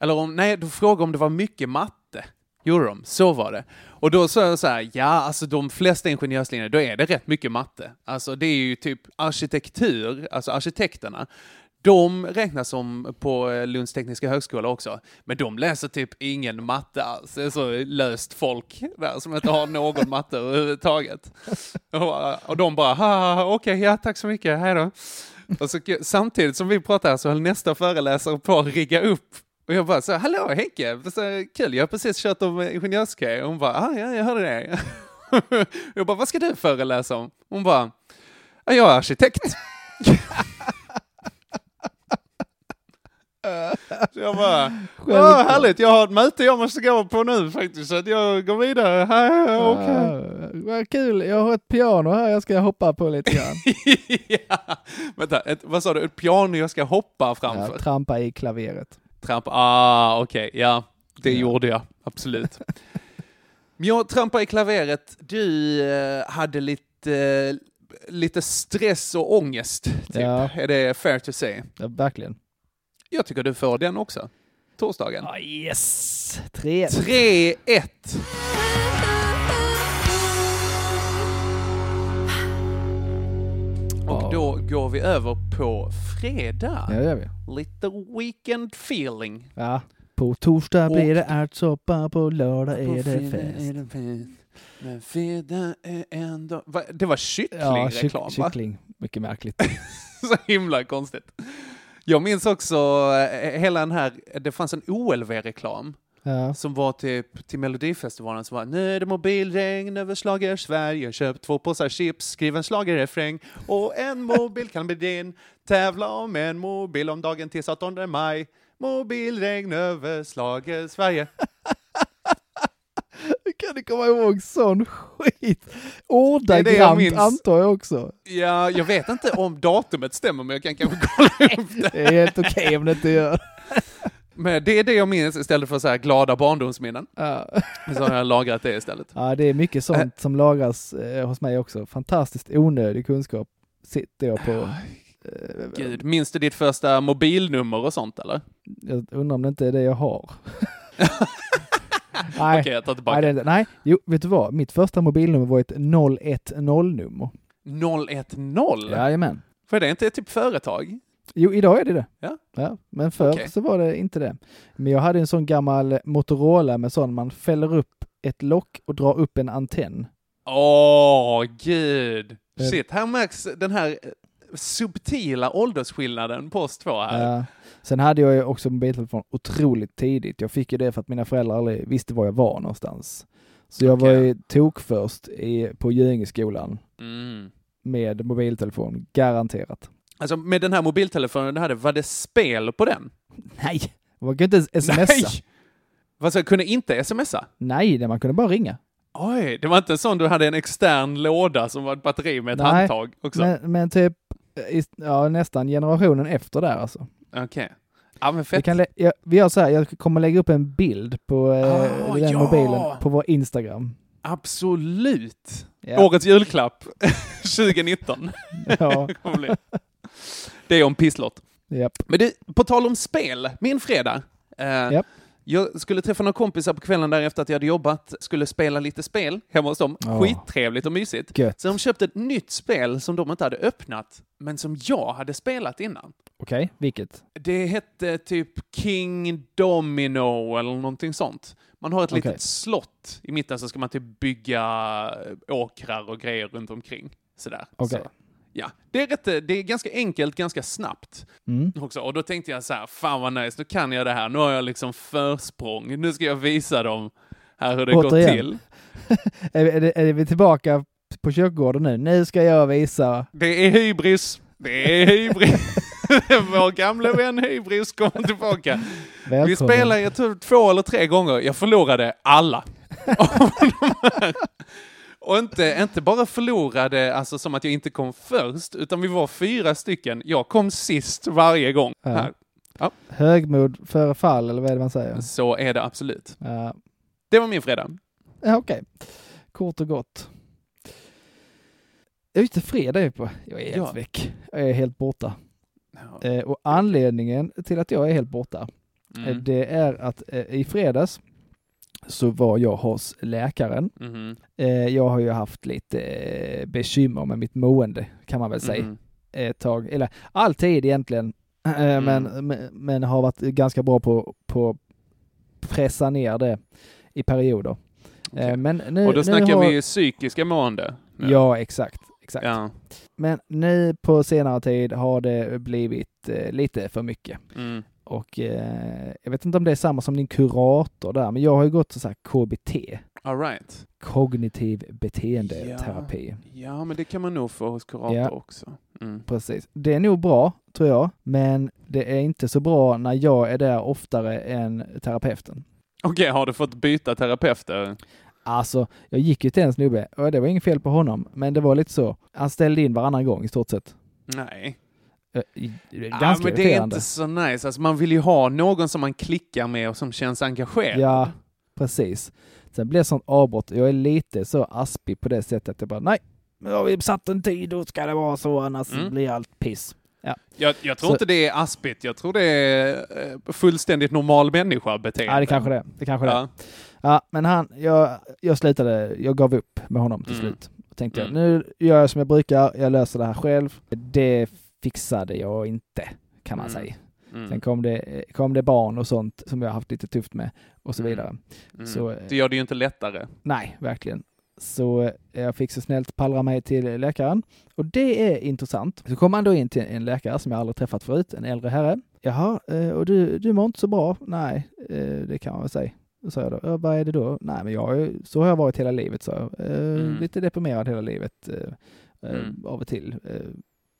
Eller om, nej, de frågade om det var mycket matte. Gjorde de, så var det. Och då sa jag så här, ja, alltså de flesta ingenjörslinjer, då är det rätt mycket matte. Alltså det är ju typ arkitektur, alltså arkitekterna, de räknas som på eh, Lunds tekniska högskola också, men de läser typ ingen matte alls. Det är så löst folk där som inte har någon matte överhuvudtaget. Och, och de bara, okej, okay, okej, ja tack så mycket, hej då. Och så, samtidigt som vi pratar så höll nästa föreläsare på att rigga upp och jag bara så hallå Henke, så, kul, jag har precis kört om ingenjörsgrejer. Hon bara, ah, ja, jag hörde det. jag bara, vad ska du föreläsa om? Hon bara, jag är arkitekt. Så jag bara, ja härligt, jag har ett möte jag måste gå på nu faktiskt, så att jag går vidare. Hej, okej. Ah, vad kul, jag har ett piano här jag ska hoppa på lite grann. ja. Vänta, ett, vad sa du? Ett piano jag ska hoppa framför? Ja, trampa i klaveret. Trampa, ah okej, ja. Det Ja. gjorde jag, absolut. Men jag trampade i klaveret, du eh, hade lite, eh, lite stress och ångest, typ. Ja. Är det fair to say? Ja, verkligen. Jag tycker du får den också. Torsdagen. Ah, yes! Tre. 3-1. Och då går vi över på fredag. Ja, det gör vi. Lite weekend feeling. Ja. På torsdag Och- blir det ärtsoppa, på lördag är det fest. Men fredag är ändå... Va, Det var Ja, kycklingreklam kyck, va? kyckling. Mycket märkligt. Så himla konstigt. Jag minns också eh, hela den här, det fanns en OLV-reklam Ja. som var typ till Melodifestivalen som var Nu är det mobilregn över slager Sverige, köp två påsar chips, skriv en schlagerrefräng och en mobil kan bli din. Tävla om en mobil om dagen till 18 maj. Mobilregn över slager Sverige. Hur kan du komma ihåg sån skit? Det är det jag Ordagrant minns. antar jag också. Ja, jag vet inte om datumet stämmer, men jag kan kanske kolla upp det. Det är helt okej om det inte gör. Men det är det jag minns istället för så här glada barndomsminnen. Ja. Så har jag lagrat det istället. ja, det är mycket sånt som lagras eh, hos mig också. Fantastiskt onödig kunskap sitter jag på. Eh, Gud, minns du ditt första mobilnummer och sånt eller? Jag undrar om det inte är det jag har. nej, Okej, jag tar tillbaka. nej, det nej, jo, vet du vad? Mitt första mobilnummer var ett 010-nummer. 010? Jajamän. För det är inte typ företag? Jo, idag är det det. Ja. men förr Okej. så var det inte det. Men jag hade en sån gammal Motorola med sån man fäller upp ett lock och drar upp en antenn. Åh, gud. Eh. Shit, här märks den här eh, subtila åldersskillnaden på oss två här. Ja. Sen hade jag ju också mobiltelefon otroligt tidigt. Jag fick ju det för att mina föräldrar aldrig visste var jag var någonstans. Så jag var Okej. ju tok först i, på Göingeskolan Mm. med mobiltelefon, garanterat. Alltså med den här mobiltelefonen du hade, var det spel på den? Nej, man kunde inte smsa. Nej! Jag, kunde inte smsa? Nej, det man kunde bara ringa. Oj, det var inte sån du hade en extern låda som var ett batteri med ett Nej, handtag också? Men, men typ, ja, nästan generationen efter där alltså. Okej. Ja men Vi, fett. kan lä- jag, vi gör så här, jag kommer lägga upp en bild på eh, Ah, den ja! mobilen på vår Instagram. Absolut. Ja. Årets julklapp 2019. Ja. Det är om pisslott. Japp. Men det, på tal om spel, min fredag. Eh, Japp. Jag skulle träffa några kompisar på kvällen där efter att jag hade jobbat, skulle spela lite spel hemma hos dem. Ja. Skittrevligt och mysigt. Gött. Så de köpte ett nytt spel som de inte hade öppnat, men som jag hade spelat innan. Okej, vilket? Det hette typ King Domino eller någonting sånt. Man har ett Okej. litet slott i mitten så ska man typ bygga åkrar och grejer runt omkring. Sådär. Okej. Så, ja, det är, rätt, det är ganska enkelt, ganska snabbt Mm. också. Och då tänkte jag så här, fan vad nice, då kan jag det här. Nu har jag liksom försprång. Nu ska jag visa dem här hur det går Återigen. till. Är, är, är vi tillbaka på kyrkogården nu? Nu ska jag visa. Det är hybris. Det är hybris. Vår gamla vän hybris kommer tillbaka. Vi Välkommen. spelade jag tror, två eller tre gånger. Jag förlorade alla. Och inte, inte bara förlorade, alltså som att jag inte kom först, utan vi var fyra stycken. Jag kom sist varje gång. Ja. Här. Högmod före fall, eller vad är det man säger? Så är det absolut. Ja, Det var min fredag. ja okej. Kort och gott. Ja, just det, fredag är på. Jag är helt Ja. väck. Jag är helt borta. Ja. Eh, och anledningen till att jag är helt borta, eh, Mm. det är att eh, i fredags så var jag hos läkaren. Eh, jag har ju haft lite eh, bekymmer med mitt mående, kan man väl säga. Mhm. ett tag, eller alltid egentligen, Eh, Mm. men, men, men har varit ganska bra på på pressa ner det i perioder. Eh, Men nu, Och då nu snackar har, vi psykiska mående. nu. Ja, exakt. exakt. Ja. Men nu på senare tid har det blivit lite för mycket. Mm. Och eh, jag vet inte om det är samma som din kurator där, men jag har ju gått så här KBT, All right. kognitiv beteendeterapi. Ja, men det kan man nog få hos kurator Ja. också. Mm. Precis. Det är nog bra, tror jag, men det är inte så bra när jag är där oftare än terapeuten. Okej, har du fått byta terapeuter? Alltså, jag gick ju till en snubbe och det var inget fel på honom, men det var lite så. Han ställde in varannan gång i stort sett. Nej. Eh, det är Ja, Ganska men det är inte så nice. Alltså, man vill ju ha någon som man klickar med och som känns engagerad. Ja, precis. Sen blev det sånt avbrott. Jag är lite så aspig på det sättet att jag bara, nej, nu har vi satt en tid, då ska det vara så, annars Mm. blir allt piss. Ja, Jag, jag tror Så- inte det är aspigt. Jag tror det är eh, fullständigt normal människa-beteende. ja det kanske det. Det kanske det är. Ja. Ja, men han, jag, jag slutade, jag gav upp med honom till Mm. slut. Och tänkte jag, Mm. nu gör jag som jag brukar, jag löser det här själv. Det fixade jag inte, kan man Mm. säga. Mm. Sen kom det, kom det barn och sånt som jag haft lite tufft med och så Mm. vidare. Mm. Så, eh, Det gör det ju inte lättare. nej, verkligen. Så eh, jag fick så snällt pallra mig till läkaren. Och det är intressant. Så kom han då in till en läkare som jag aldrig träffat förut, en äldre herre. Jaha, eh, och du, du mår inte så bra? Nej, det kan man väl säga. Sa jag då, "Ja, vad är det då? Nej, men jag, så har jag varit hela livet, så jag. Mm. Lite deprimerad hela livet Mm. av och till.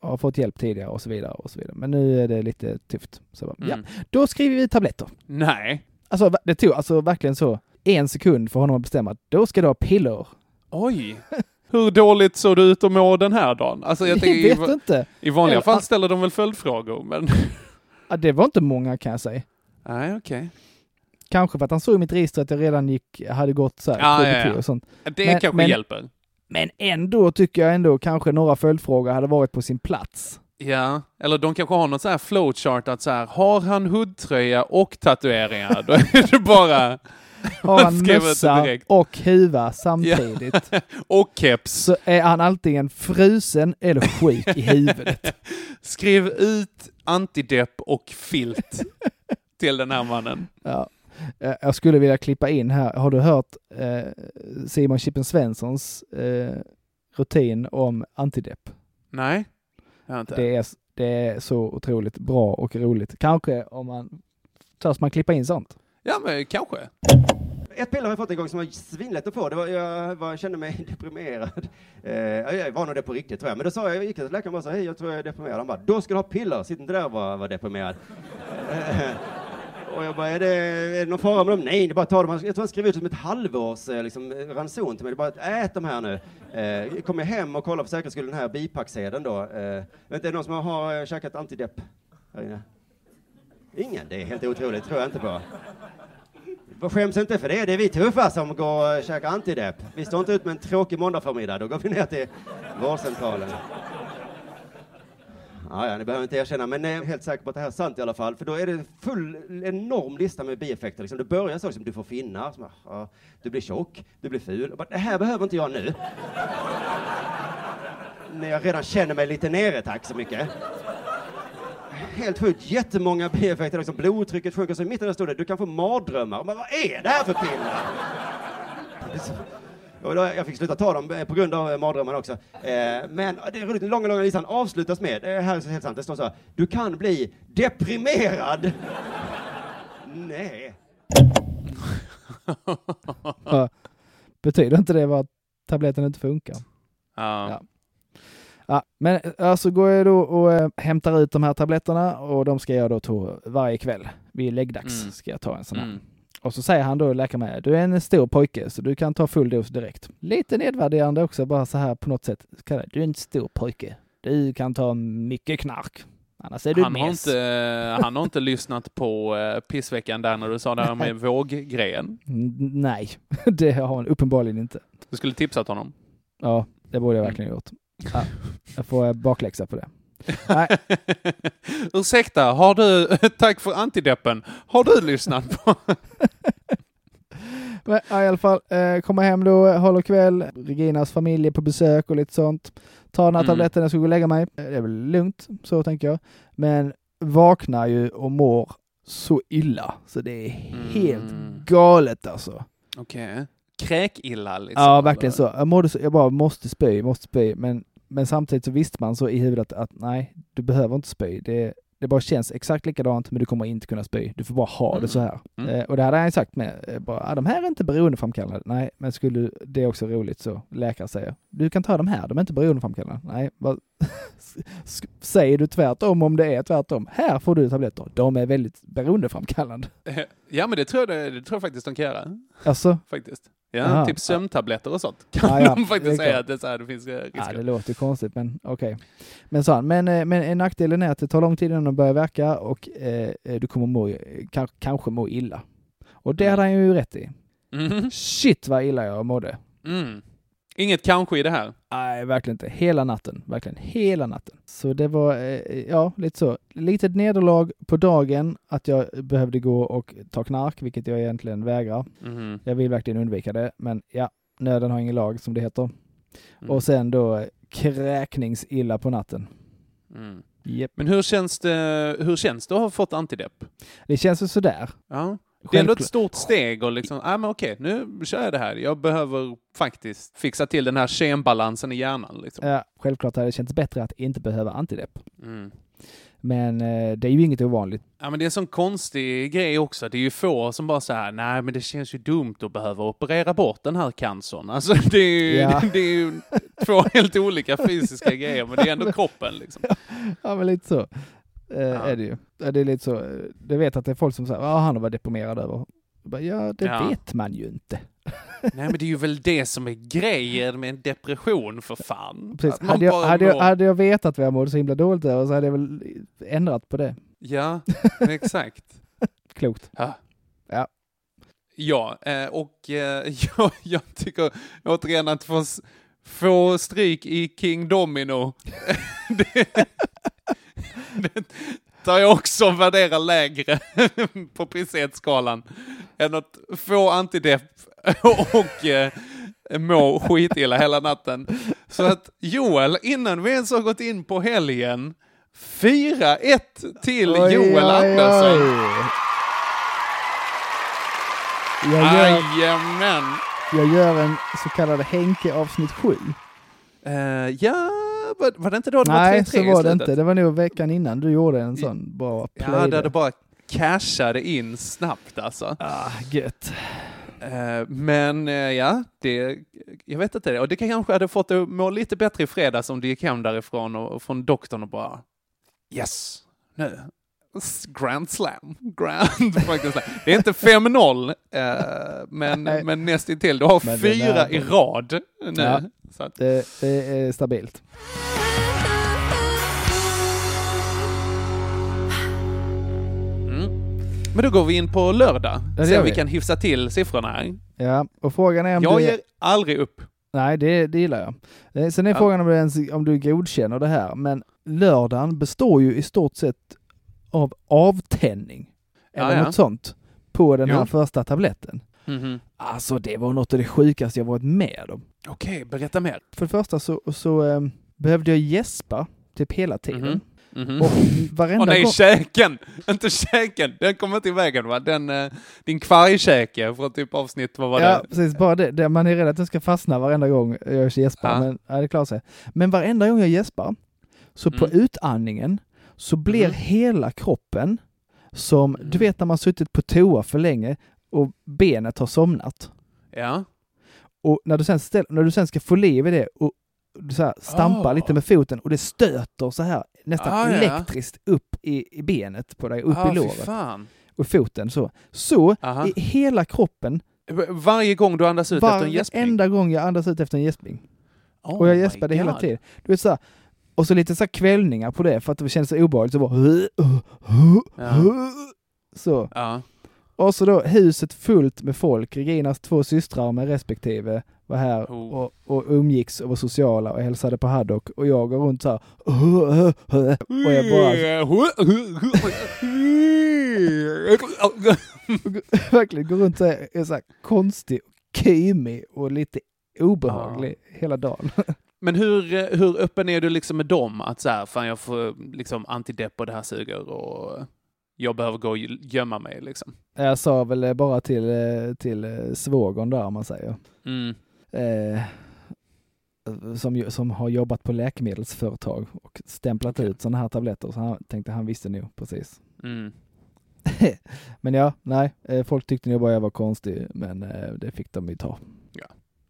Har fått hjälp tidigare och så vidare och så vidare. Men nu är det lite tufft. Så bara, Mm. ja, då skriver vi tabletter. Nej. Alltså det tog alltså verkligen så en sekund för honom att bestämma att då ska du ha piller. Oj. Hur dåligt såg du ut att må den här dagen? Alltså jag Jag tänker, i, vet inte. i vanliga Eller- fall ställer de väl följdfrågor, men... Ja, det var inte många kan jag säga. Nej, okej. Kanske för att han såg i mitt register att jag redan gick, hade gått så här, KBT ja, ja. och sånt. Det Men- kanske men- hjälper. Men ändå tycker jag ändå kanske några följdfrågor hade varit på sin plats. Ja, eller de kanske har något så här flowchart att så här, har han hoodtröja och tatueringar? Då är det bara... Har han mössa och huva samtidigt och keps. så är han antingen frusen eller sjuk i huvudet. Skriv ut antidepp och filt till den här mannen. Ja. Eh, Jag skulle vilja klippa in här. Har du hört eh, Simon Chippen Svenssons eh, rutin om antidepp? Nej, jag har inte. Det är, det är så otroligt bra och roligt. Kanske om man törs man klippa in sånt. Ja, men kanske. Ett piller har jag fått en gång som var svinlätt att få. Det var, jag var, kände mig deprimerad. Eh, jag var nog det på riktigt tror jag. Men då sa jag, jag gick till läkaren och så, hej jag tror jag är deprimerad. Han bara, då ska du ha piller, sitt inte där och var, var deprimerad. Och jag bara, är det, är det någon fara med dem? Nej, det är bara att ta dem. Jag tror han skrev ut som ett halvårs eh, liksom, ranson till mig. Det är bara att ät de här nu. Eh, kommer jag hem och kollar för säkerhets skull den här bipacksedeln då. Eh, vet inte, är det någon som har eh, käkat antidepp här inne? Ingen? Det är helt otroligt, tror jag inte på. Skäms inte för det, det är vi tuffa som går och käkar antidepp. Vi står inte ut med en tråkig måndagförmiddag, då går vi ner till vårdcentralen. Ja, ja, ni behöver inte erkänna, men jag är helt säker på att det här är sant i alla fall. För då är det en full, enorm lista med bieffekter. Liksom. Det börjar så liksom, du får finnar, som, ja, du blir tjock, du blir ful. Bara, det här behöver inte jag nu. När jag redan känner mig lite nere, tack så mycket. Helt sjukt, jättemånga bieffekter. Liksom blodtrycket sjunker, så i mitten där stod det, du kan få mardrömmar. Men vad är det här för piller? Och då, jag fick sluta ta dem eh, på grund av eh, mardrömmarna också. Eh, men det är roligt, den långa, långa listan avslutas med, det här är så helt sant, det står så här, du kan bli deprimerad. Nej. Betyder inte det bara att tabletten inte funkar? Ja. Ja. Ja, men alltså går jag då och hämtar ut de här tabletterna och de ska jag då ta varje kväll. Vid läggdags Mm. ska jag ta en sån här. Mm. Och så säger han då, läkaren med, du är en stor pojke så du kan ta full dos direkt. Lite nedvärderande också, bara så här på något sätt. Du är en stor pojke. Du kan ta mycket knark. Annars är du Han har, mes. inte, han har inte lyssnat på uh, pissveckan där när du sa det här med våggrejen. N- Nej, det har han uppenbarligen inte. Du skulle tipsat honom. Ja, det borde jag verkligen gjort. Ja, jag får eh, bakläxa på det. Nej. Ursäkta, har du, tack för antideppen, har du lyssnat på? Men ja, i alla fall, eh, kommer hem då, håller kväll, Reginas familj är på besök och lite sånt. Tar den här Mm. tabletten, jag ska gå och lägga mig. Eh, Det är väl lugnt, så tänker jag. Men vaknar ju och mår så illa, så det är helt Mm. galet alltså. Okej. Kräkilla liksom? ja, eller? verkligen så. Jag, mådde så. jag bara måste spy, måste spy. Men, men samtidigt så visste man så i huvudet att, att nej, du behöver inte spy. Det, det bara känns exakt likadant, men du kommer inte kunna spy. Du får bara ha Mm. det så här. Mm. Eh, och det hade han sagt med, eh, bara, ah, de här är inte beroendeframkallande. Nej, men skulle det är också roligt så läkaren säger, du kan ta de här, de är inte beroendeframkallande. Nej, s- säger du tvärtom om det är tvärtom? Här får du tabletter, de är väldigt beroendeframkallande. Ja, men det tror jag, det tror jag faktiskt de kan göra. Alltså, Faktiskt. Ja, Aha. typ sömntabletter och sånt. Kan Ja, ja, de faktiskt säga att det, så här, det finns eh, risker. Ja, det låter konstigt, men okej. Men, sa han, men, eh, men en nackdelen är att det tar lång tid innan de börjar verka och eh, eh, du kommer må, kan, kanske må illa. Och det hade han ju rätt i. Mhm. Shit vad illa jag mådde. Mm. Inget kanske i det här. Nej, verkligen inte. Hela natten. Verkligen hela natten. Så det var, eh, ja, lite så. Litet nederlag på dagen att jag behövde gå och ta knark, vilket jag egentligen vägrar. Mhm. Jag vill verkligen undvika det, men ja, nöden har ingen lag som det heter. Mm. Och sen då eh, kräkningsilla på natten. Mm. Japp. Men hur känns, det, hur känns det att ha fått antidepp? Det känns ju sådär. Ja. Det är ändå ett stort steg och liksom, ah, men okej, nu kör jag det här. Jag behöver faktiskt fixa till den här kembalansen i hjärnan. Liksom. Ja, självklart hade det känts bättre att inte behöva antidepp. Mm. Men eh, det är ju inget ovanligt. Ja, men det är en sån konstig grej också. Det är ju få som bara säger nej men det känns ju dumt att behöva operera bort den här cancern. Alltså det är ju, Ja. det är ju två helt olika fysiska grejer, men det är ändå kroppen liksom. Ja, men lite så eh, är det ju. Ja, Det är lite så. eh, Jag vet att det är folk som säger att han har varit deprimerad över. Bara, Ja, det Ja. vet man ju inte. Nej men det är ju väl det som är grejen med en depression för fan. Precis. Hade, jag, hade, jag, hade jag vetat vad jag mådde så himla dåligt över så hade jag väl ändrat på det. Ja, exakt. Klokt. Ja. Ja. Ja, eh, och eh, jag, jag tycker återigen att få, få stryk i King Domino, det, tar jag också värderar lägre på pissetsskalan än att få antidepp och eh, må skitilla hela natten. Så att Joel, innan vi ens har gått in på helgen, 4-1 till Oj, Joel Andersson. Jajamän. jag gör en så kallad Henke avsnitt 7. Uh, ja, var, var det inte då det Nej, var 3-3 så var det inte. Det var nog veckan innan du gjorde en sån bra play. Ja, där det bara cashade in snabbt alltså. Ah, gött. Eh, men eh, ja, det, jag vet inte. Och det kanske hade fått det att må lite bättre i fredags om du gick hem därifrån och, och från doktorn och bara yes, nu. Grand slam. Grand slam. Det är inte 5-0, eh, men, Nej. men nästintill. Du har Men fyra i rad nu. Ja. Så Det, det är stabilt. mm. Men då går vi in på lördag. det Se gör om vi kan hyfsa till siffrorna. Ja, och frågan är om Jag du... ger aldrig upp. Nej, det, det gillar jag. Eh, Sen är Ja. frågan om du, ens, om du godkänner det här, men lördagen består ju i stort sett av avtändning. Ja, Eller ja. något sånt. På den här Jo. första tabletten. Mhm. Alltså det var något av det sjukaste jag varit med om. Okej, berätta mer. För det första så, så eh, behövde jag gäspa typ hela tiden. Mhm. Mhm. Och varenda Åh nej, gång... käken! Inte käken! Den kommer inte i vägen va? Den, eh, din kvargkäke från typ avsnitt, vad var Ja, det? precis. Bara det, det. Man är rädd att den ska fastna varenda gång jag gäspar, Ja. men ja, det klarar sig. Men varenda gång jag gäspar, så på Mm. utandningen, så blir Mhm. hela kroppen som, du vet när man suttit på toa för länge och benet har somnat. Ja. Och när du sen, ställ, när du sen ska få liv i det och du så här stampar Ah. lite med foten och det stöter så här nästan Ah, ja. elektriskt upp i, i benet på dig, upp ah, i låret fan. och foten så. Så Aha. i hela kroppen, Varje gång du andas ut efter en gäspning? varenda gång jag andas ut efter en gäspning. Oh och jag gäspade hela tiden. Du vet så här, och så lite så kvällningar på det för att det kändes så obehagligt. Så bara... Ja. Så. Ja. Och så då huset fullt med folk. Reginas två systrar med respektive var här Oh. och, och umgicks och var sociala och hälsade på Haddock och jag går runt så här och jag bara verkligen går runt så här, är så här konstig, kymig och lite obehaglig hela dagen. Men hur, eh, hur öppen är du liksom med dem? Att så här, fan jag får liksom antidepp och det här suger och jag behöver gå och gömma mig liksom. Jag sa väl bara till, eh, till eh, svågern där om man säger. Mm. Eh, som, som har jobbat på läkemedelsföretag och stämplat ut sådana här tabletter. Så han tänkte han visste nog precis. Mm. Men ja, nej, folk tyckte nog bara jag var konstig, men det fick de ju ta.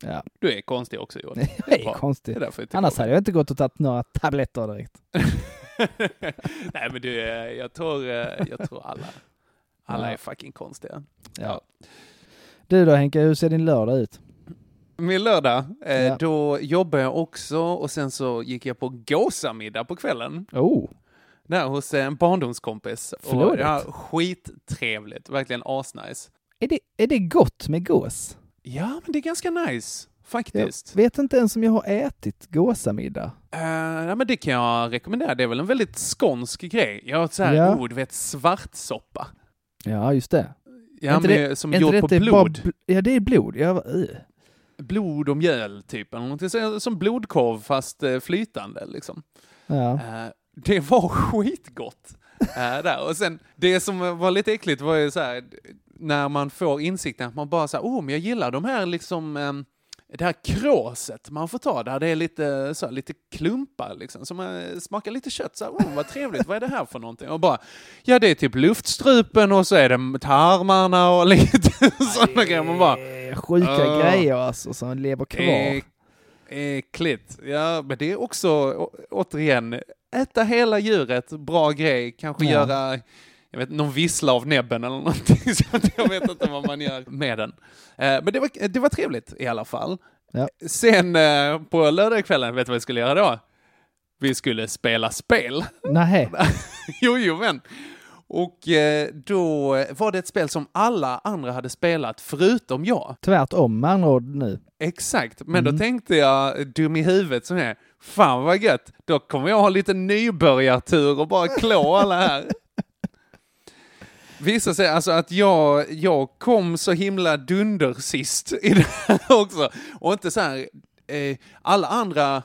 Ja. Du är konstig också Johan. jag är bra. konstig. Det är jag Annars hade jag inte gått och tagit några tabletter direkt. Nej men du, eh, jag tror, eh, jag tror alla, alla Ja. är fucking konstiga. Ja. Du då Henke, hur ser din lördag ut? Min lördag, eh, Ja. då jobbade jag också och sen så gick jag på gåsamiddag på kvällen. Oh, Där hos en barndomskompis. Och, ja, skittrevligt, verkligen asnice. är det, är det gott med gås? Ja, men det är ganska nice, faktiskt. Jag vet inte ens om jag har ätit gåsamiddag. Eh, ja, men det kan jag rekommendera. Det är väl en väldigt skånsk grej. Jag har så här, Ja. du vet, svartsoppa. Ja, just det. Ja, med, det- som är gjord på bara blod. bl- ja, det är blod. Jag uh. Blod och mjöl, typ. Som blodkorv, fast eh, flytande, liksom. Ja. Eh, det var skitgott. där. Och sen, det som var lite äckligt var ju så här, när man får insikten att man bara här, oh, men jag gillar de här liksom, ehm, det här kråset man får ta, där det är lite, så här, lite klumpar liksom, som eh, smakar lite kött. Så här, oh, vad trevligt, vad är det här för någonting? Och bara, ja det är typ luftstrupen och så är det tarmarna och lite sådana grejer. Man bara, Sjuka Åh. grejer alltså som lever kvar. Äck- Äckligt. Ja, men det är också å- återigen, äta hela djuret, bra grej. Kanske Ja. göra jag vet, någon vissla av näbben eller någonting. Så jag vet inte vad man gör med den. Eh, men det var, det var trevligt i alla fall. Ja. Sen eh, på lördagskvällen, vet du vad vi skulle göra då? Vi skulle spela spel. Nej. jo, jo, men. Och eh, då var det ett spel som alla andra hade spelat förutom jag. Tvärtom med andra ord nu. Exakt, men Mm. då tänkte jag, dum i huvudet som är, fan vad gött, då kommer jag ha lite nybörjartur och bara klå alla här. Visar sig alltså att jag, jag kom så himla dunder sist i det här också. Och inte så här, eh, alla andra,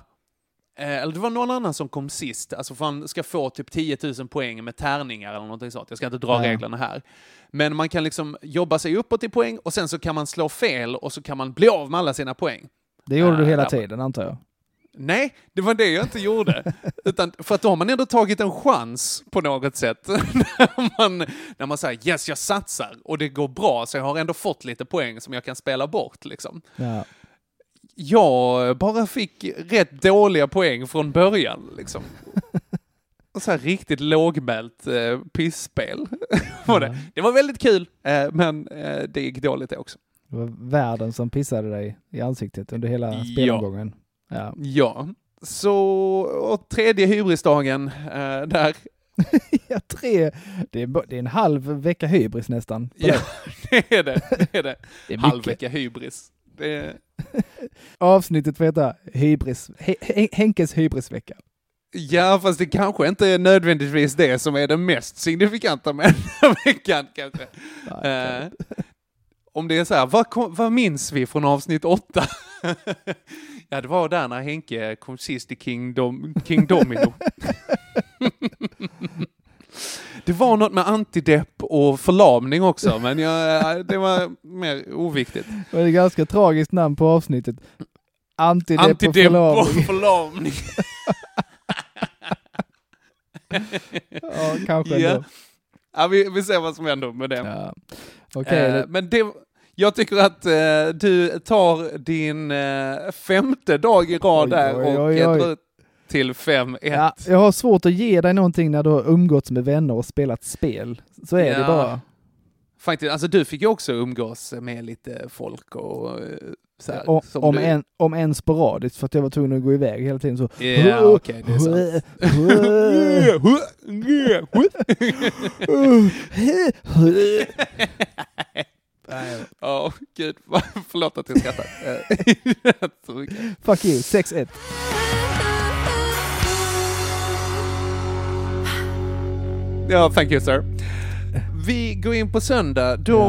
eh, eller det var någon annan som kom sist, alltså för man ska få typ 10 000 poäng med tärningar eller någonting sånt. Jag ska inte dra Ja. reglerna här. Men man kan liksom jobba sig uppåt i poäng och sen så kan man slå fel och så kan man bli av med alla sina poäng. Det gjorde du Ah, hela där tiden antar jag. Nej, det var det jag inte gjorde. Utan för att då har man ändå tagit en chans på något sätt. när man, när man säger yes, jag satsar och det går bra så jag har ändå fått lite poäng som jag kan spela bort liksom. Ja. Jag bara fick rätt dåliga poäng från början liksom. Så här riktigt lågmält eh, pissspel var det. Det var väldigt kul, eh, men eh, det gick dåligt det också. Det var världen som pissade dig i ansiktet under hela spelomgången. Ja. Ja, så och tredje hybrisdagen eh, där ja, tre. Det är, det är en halv vecka hybris nästan. Ja, det. är det. Det är det. Det är mycket. Halvvecka hybris. Är, Avsnittet får heta hybris, He- He- Henkes hybrisvecka. ja, fast det kanske inte är nödvändigtvis det som är det mest signifikanta med den här veckan kanske. Eh, om det är så här, vad, kom, vad minns vi från avsnitt åtta? Ja, det var där när Henke kom sist i King, Dom, King Domino. det var något med antidepp och förlamning också, men jag, det var mer oviktigt. Det var ett ganska tragiskt namn på avsnittet. Antidepp, Antidepp och och förlamning. förlamning. ja, kanske Ja. ändå. Ja, vi, vi ser vad som händer med det. Ja. Okej, Eh, det- men det, jag tycker att eh, du tar din eh, femte dag i rad Oj, där oj, och oj, oj. drar ut till 5-1. Ja, jag har svårt att ge dig någonting när du har umgåtts med vänner och spelat spel. Så är det Ja. bara. Faktiskt, alltså du fick ju också umgås med lite folk och eh, så här, O- som om, du, en, om en sporadiskt för att jag var tvungen att gå iväg hela tiden så. Ja, okej, det är sant. Ja, gud, vad- förlåt att jag skrattar. Fuck you, 6-1. Ja, thank you sir. Vi går in på söndag. Då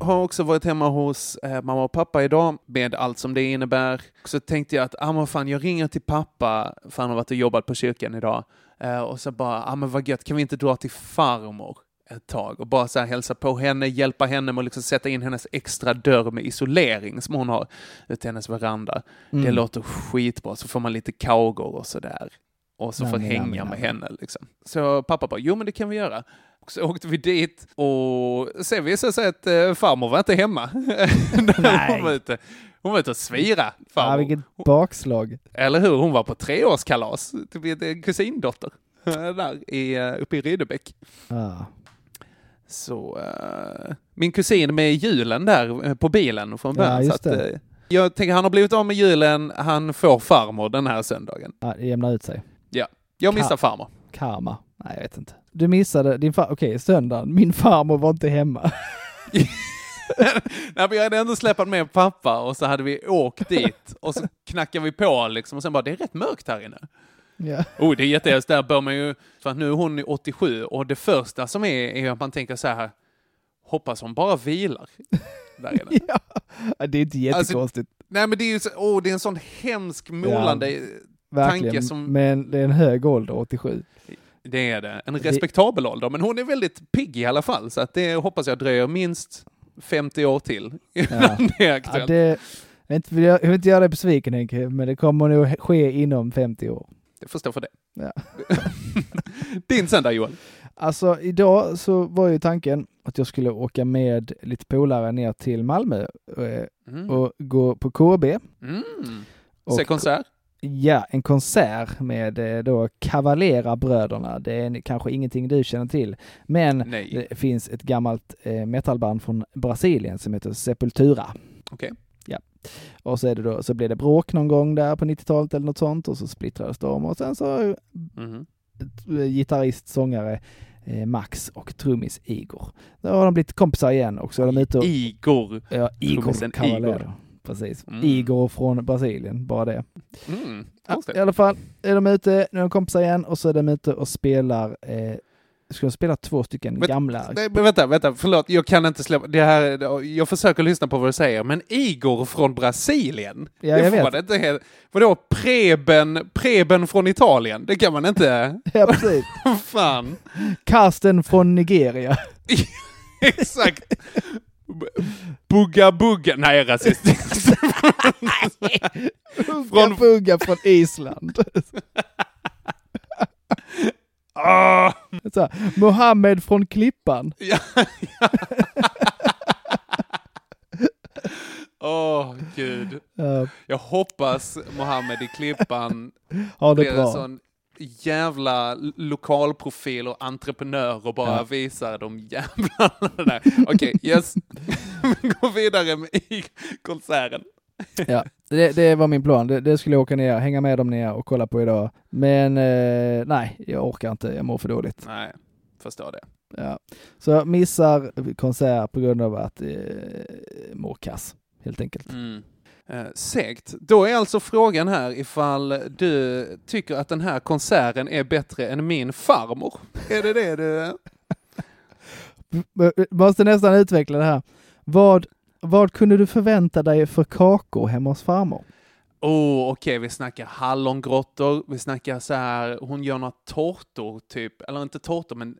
har jag också varit hemma hos eh, mamma och pappa idag med allt som det innebär. Så tänkte jag att, ah, men fan, jag ringer till pappa för han har varit och jobbat på kyrkan idag. Eh, och så bara, ah, men vad gött, kan vi inte dra till farmor ett tag och bara så här hälsa på henne, hjälpa henne med att liksom sätta in hennes extra dörr med isolering som hon har ute i hennes veranda. Mm. Det låter skitbra, så får man lite kaugor och sådär. Och så får Namni, hänga namni, med henne liksom. Så pappa bara, jo men det kan vi göra. Och så åkte vi dit och sen visade det sig att eh, farmor var inte hemma. När hon var ute. Hon var ute och svira, Ja, vilket bakslag. Eller hur? Hon var på treårskalas till en kusindotter. Där i, eh, uppe i Rydebäck. Ja. Så eh, min kusin med julen där eh, på bilen från Ja, början. så just att, det. eh, jag tänker han har blivit av med julen, han får farmor den här söndagen. Ja, det jämnar ut sig. Ja, jag missar Ka- farmor. Karma. Nej, jag vet inte. Du missade din far... Okej, söndagen. Min farmor var inte hemma. Nej, men jag hade ändå släpat med pappa och så hade vi åkt dit och så knackade vi på liksom och sen bara, det är rätt mörkt här inne. Ja. Oh, det är jättehemskt, där bör man ju, för att nu är hon i 87 och det första som är, är att man tänker så här, hoppas hon bara vilar där inne. ja. Det är inte jättekonstigt. Nej men det är ju så, oh, det är en sån hemsk målande Verkligen. tanke som, Men det är en hög ålder, 87. det är det, en respektabel ålder, men hon är väldigt pigg i alla fall, så att det hoppas jag dröjer minst 50 år till innan det är Ja, aktuellt. det, jag, vill inte, jag vill inte göra dig besviken Henke, men det kommer nog ske inom 50 år. Jag förstår för det. Ja. Din söndag Johan? Alltså idag så var ju tanken att jag skulle åka med lite polare ner till Malmö eh, Mm. och gå på KB. Mm. Och- Se konsert? Ja, en konsert med eh, då Cavalera-bröderna. Det är kanske ingenting du känner till, men Nej. det finns ett gammalt eh, metalband från Brasilien som heter Sepultura. Okej. Och så, är det då, så blev det bråk någon gång där på 90-talet eller något sånt och så splittrades de och sen så Mhm. eh, gitarrist, sångare eh, Max och trummis Igor. Då har de blivit kompisar igen och så är de ute och... Igor. Ja, Igor. Igor. Precis. Mm. Igor från Brasilien, bara det. Mm. Ja. I alla fall är de ute, nu är de kompisar igen och så är de ute och spelar, eh, ska de spela två stycken Men- gamla... Nej, men vänta, vänta, förlåt, jag kan inte släppa, det här, jag försöker lyssna på vad du säger, men Igor från Brasilien? Ja, det jag får vet. man inte helt, vadå, Preben, Preben från Italien? Det kan man inte, Ja, precis. fan. Karsten från Nigeria. Exakt. Bugga Bugga, nej rasistiskt. Från Fugga från Island. Ah! Så här, Mohammed från Klippan. Ja, ja. Åh, gud. Ja. Jag hoppas Mohammed i Klippan Ha det blir en bra. sån jävla lokalprofil och entreprenör och bara Ja. visar de jävlarna där. Okej, yes. Vi går vidare i konserten. Ja, det, det var min plan. Det, det skulle jag åka ner, hänga med dem ner och kolla på idag. Men eh, nej, jag orkar inte. Jag mår för dåligt. Nej, förstår det. Ja. Så jag missar konsert på grund av att eh, mår kass, helt enkelt. Mm. Eh, segt. Då är alltså frågan här ifall du tycker att den här konserten är bättre än min farmor. Är det det du... Måste nästan utveckla det här. Vad, vad kunde du förvänta dig för kakor hemma hos farmor? Oh, okej, vi snackar hallongrottor, vi snackar så här, hon gör några tårtor typ, eller inte tårtor men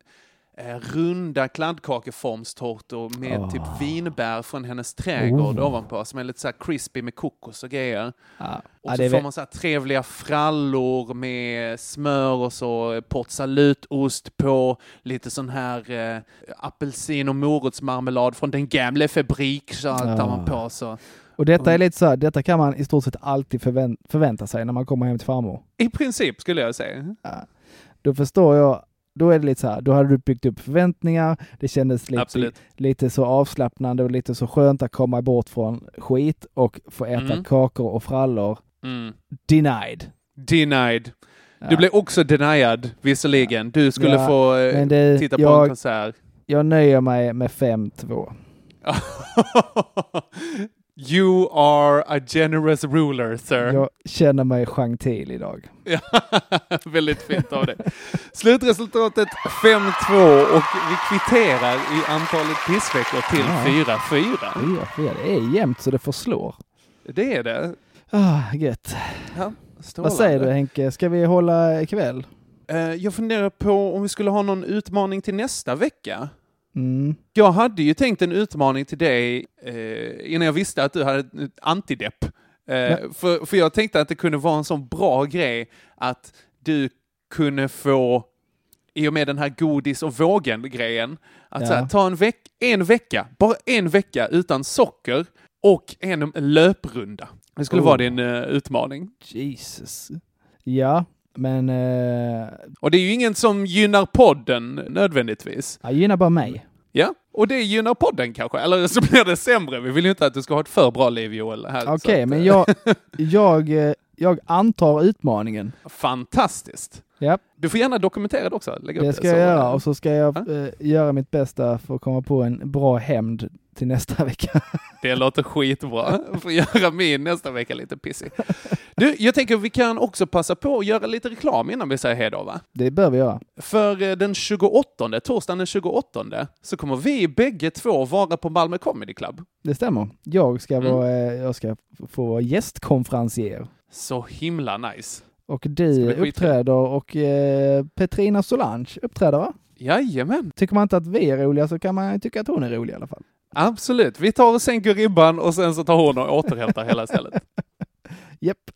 runda kladdkakeformstårtor med Åh. typ vinbär från hennes trädgård Oh. ovanpå som är lite så här crispy med kokos och grejer. Ja. Och Ja, så får man så här trevliga frallor med smör och så port salutost på, lite sån här eh, apelsin och morotsmarmelad från den gamla fabrik så tar Ja. man på så. Och detta är lite så här, detta kan man i stort sett alltid förvän- förvänta sig när man kommer hem till farmor. I princip skulle jag säga. Då förstår jag, då är det lite så här, då hade du byggt upp förväntningar, det kändes lite, Absolut. lite så avslappnande och lite så skönt att komma bort från skit och få äta Mm. kakor och frallor. Mm. Denied. Denied. Ja. Du blev också denied, visserligen. Du skulle Ja, få eh, det- titta på jag- en konsert. Jag nöjer mig med 5-2. you are a generous ruler, sir. Jag känner mig gentil idag. Ja, väldigt fint av dig. Slutresultatet 5-2 och vi kvitterar i antalet pissveckor till Ja. 4-4. Fyra, fyra. Det är jämnt så det förslår. Det är det. Ah, gött. Ja, Vad säger du Henke, ska vi hålla ikväll? Eh, Jag funderar på om vi skulle ha någon utmaning till nästa vecka. Mm. Jag hade ju tänkt en utmaning till dig eh, innan jag visste att du hade ett antidepp. Eh, Ja. för, för jag tänkte att det kunde vara en sån bra grej att du kunde få, i och med den här godis och vågen-grejen, att Ja. här, ta en, veck, en vecka, bara en vecka utan socker och en löprunda. Det skulle Oh. vara din eh, utmaning. Jesus. Ja, men eh, Och det är ju ingen som gynnar podden nödvändigtvis. jag gynnar bara mig. Ja, och det gynnar podden kanske. Eller så blir det sämre. Vi vill ju inte att du ska ha ett för bra liv Joel. Okej, att, men eh, jag, jag, eh, jag antar utmaningen. Fantastiskt. Ja, Du får gärna dokumentera det också. Lägga det ska så- jag göra och så ska jag eh, göra mitt bästa för att komma på en bra hämnd till nästa vecka. Det låter skitbra. Får göra min nästa vecka lite pissig. Du, jag tänker vi kan också passa på att göra lite reklam innan vi säger hej då, va? Det bör vi göra. För eh, den 28, torsdagen den 28, så kommer vi bägge två vara på Malmö Comedy Club. Det stämmer. Jag ska, Mm. vara, eh, jag ska få vara gästkonferencier. Så himla nice. Och du uppträder och eh, Petrina Solange uppträder va? Jajamän. Tycker man inte att vi är roliga så kan man tycka att hon är rolig i alla fall. Absolut. Vi tar och sänker ribban och sen så tar hon och återhämtar hela stället. Japp.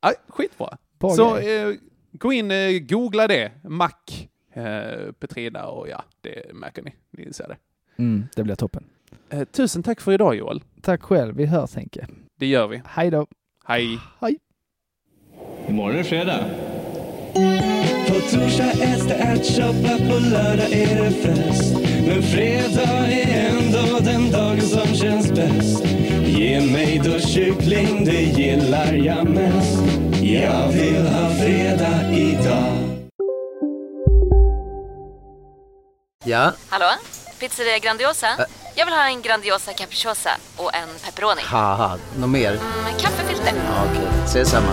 Aj, skitbra. Bra så eh, gå in, eh, googla det. Mac, eh, Petrina och ja, det märker ni. Ni ser det. Mm, det blir toppen. Eh, tusen tack för idag Joel. Tack själv, vi hörs Henke. Det gör vi. Hej då. Hej. Hej. Imorgon är fredag. På torsdag äts det ärtsoppa, på lördag är det fest. Men fredag är ändå den dagen som känns bäst. Ge mig då kyckling, det gillar jag mest. Jag vill ha fredag idag. Ja, Hallå? Pizzeria Grandiosa? Jag vill ha en Grandiosa capriciosa och en pepperoni. något mer? Med kaffefilter. Ja, Okej, ses samma.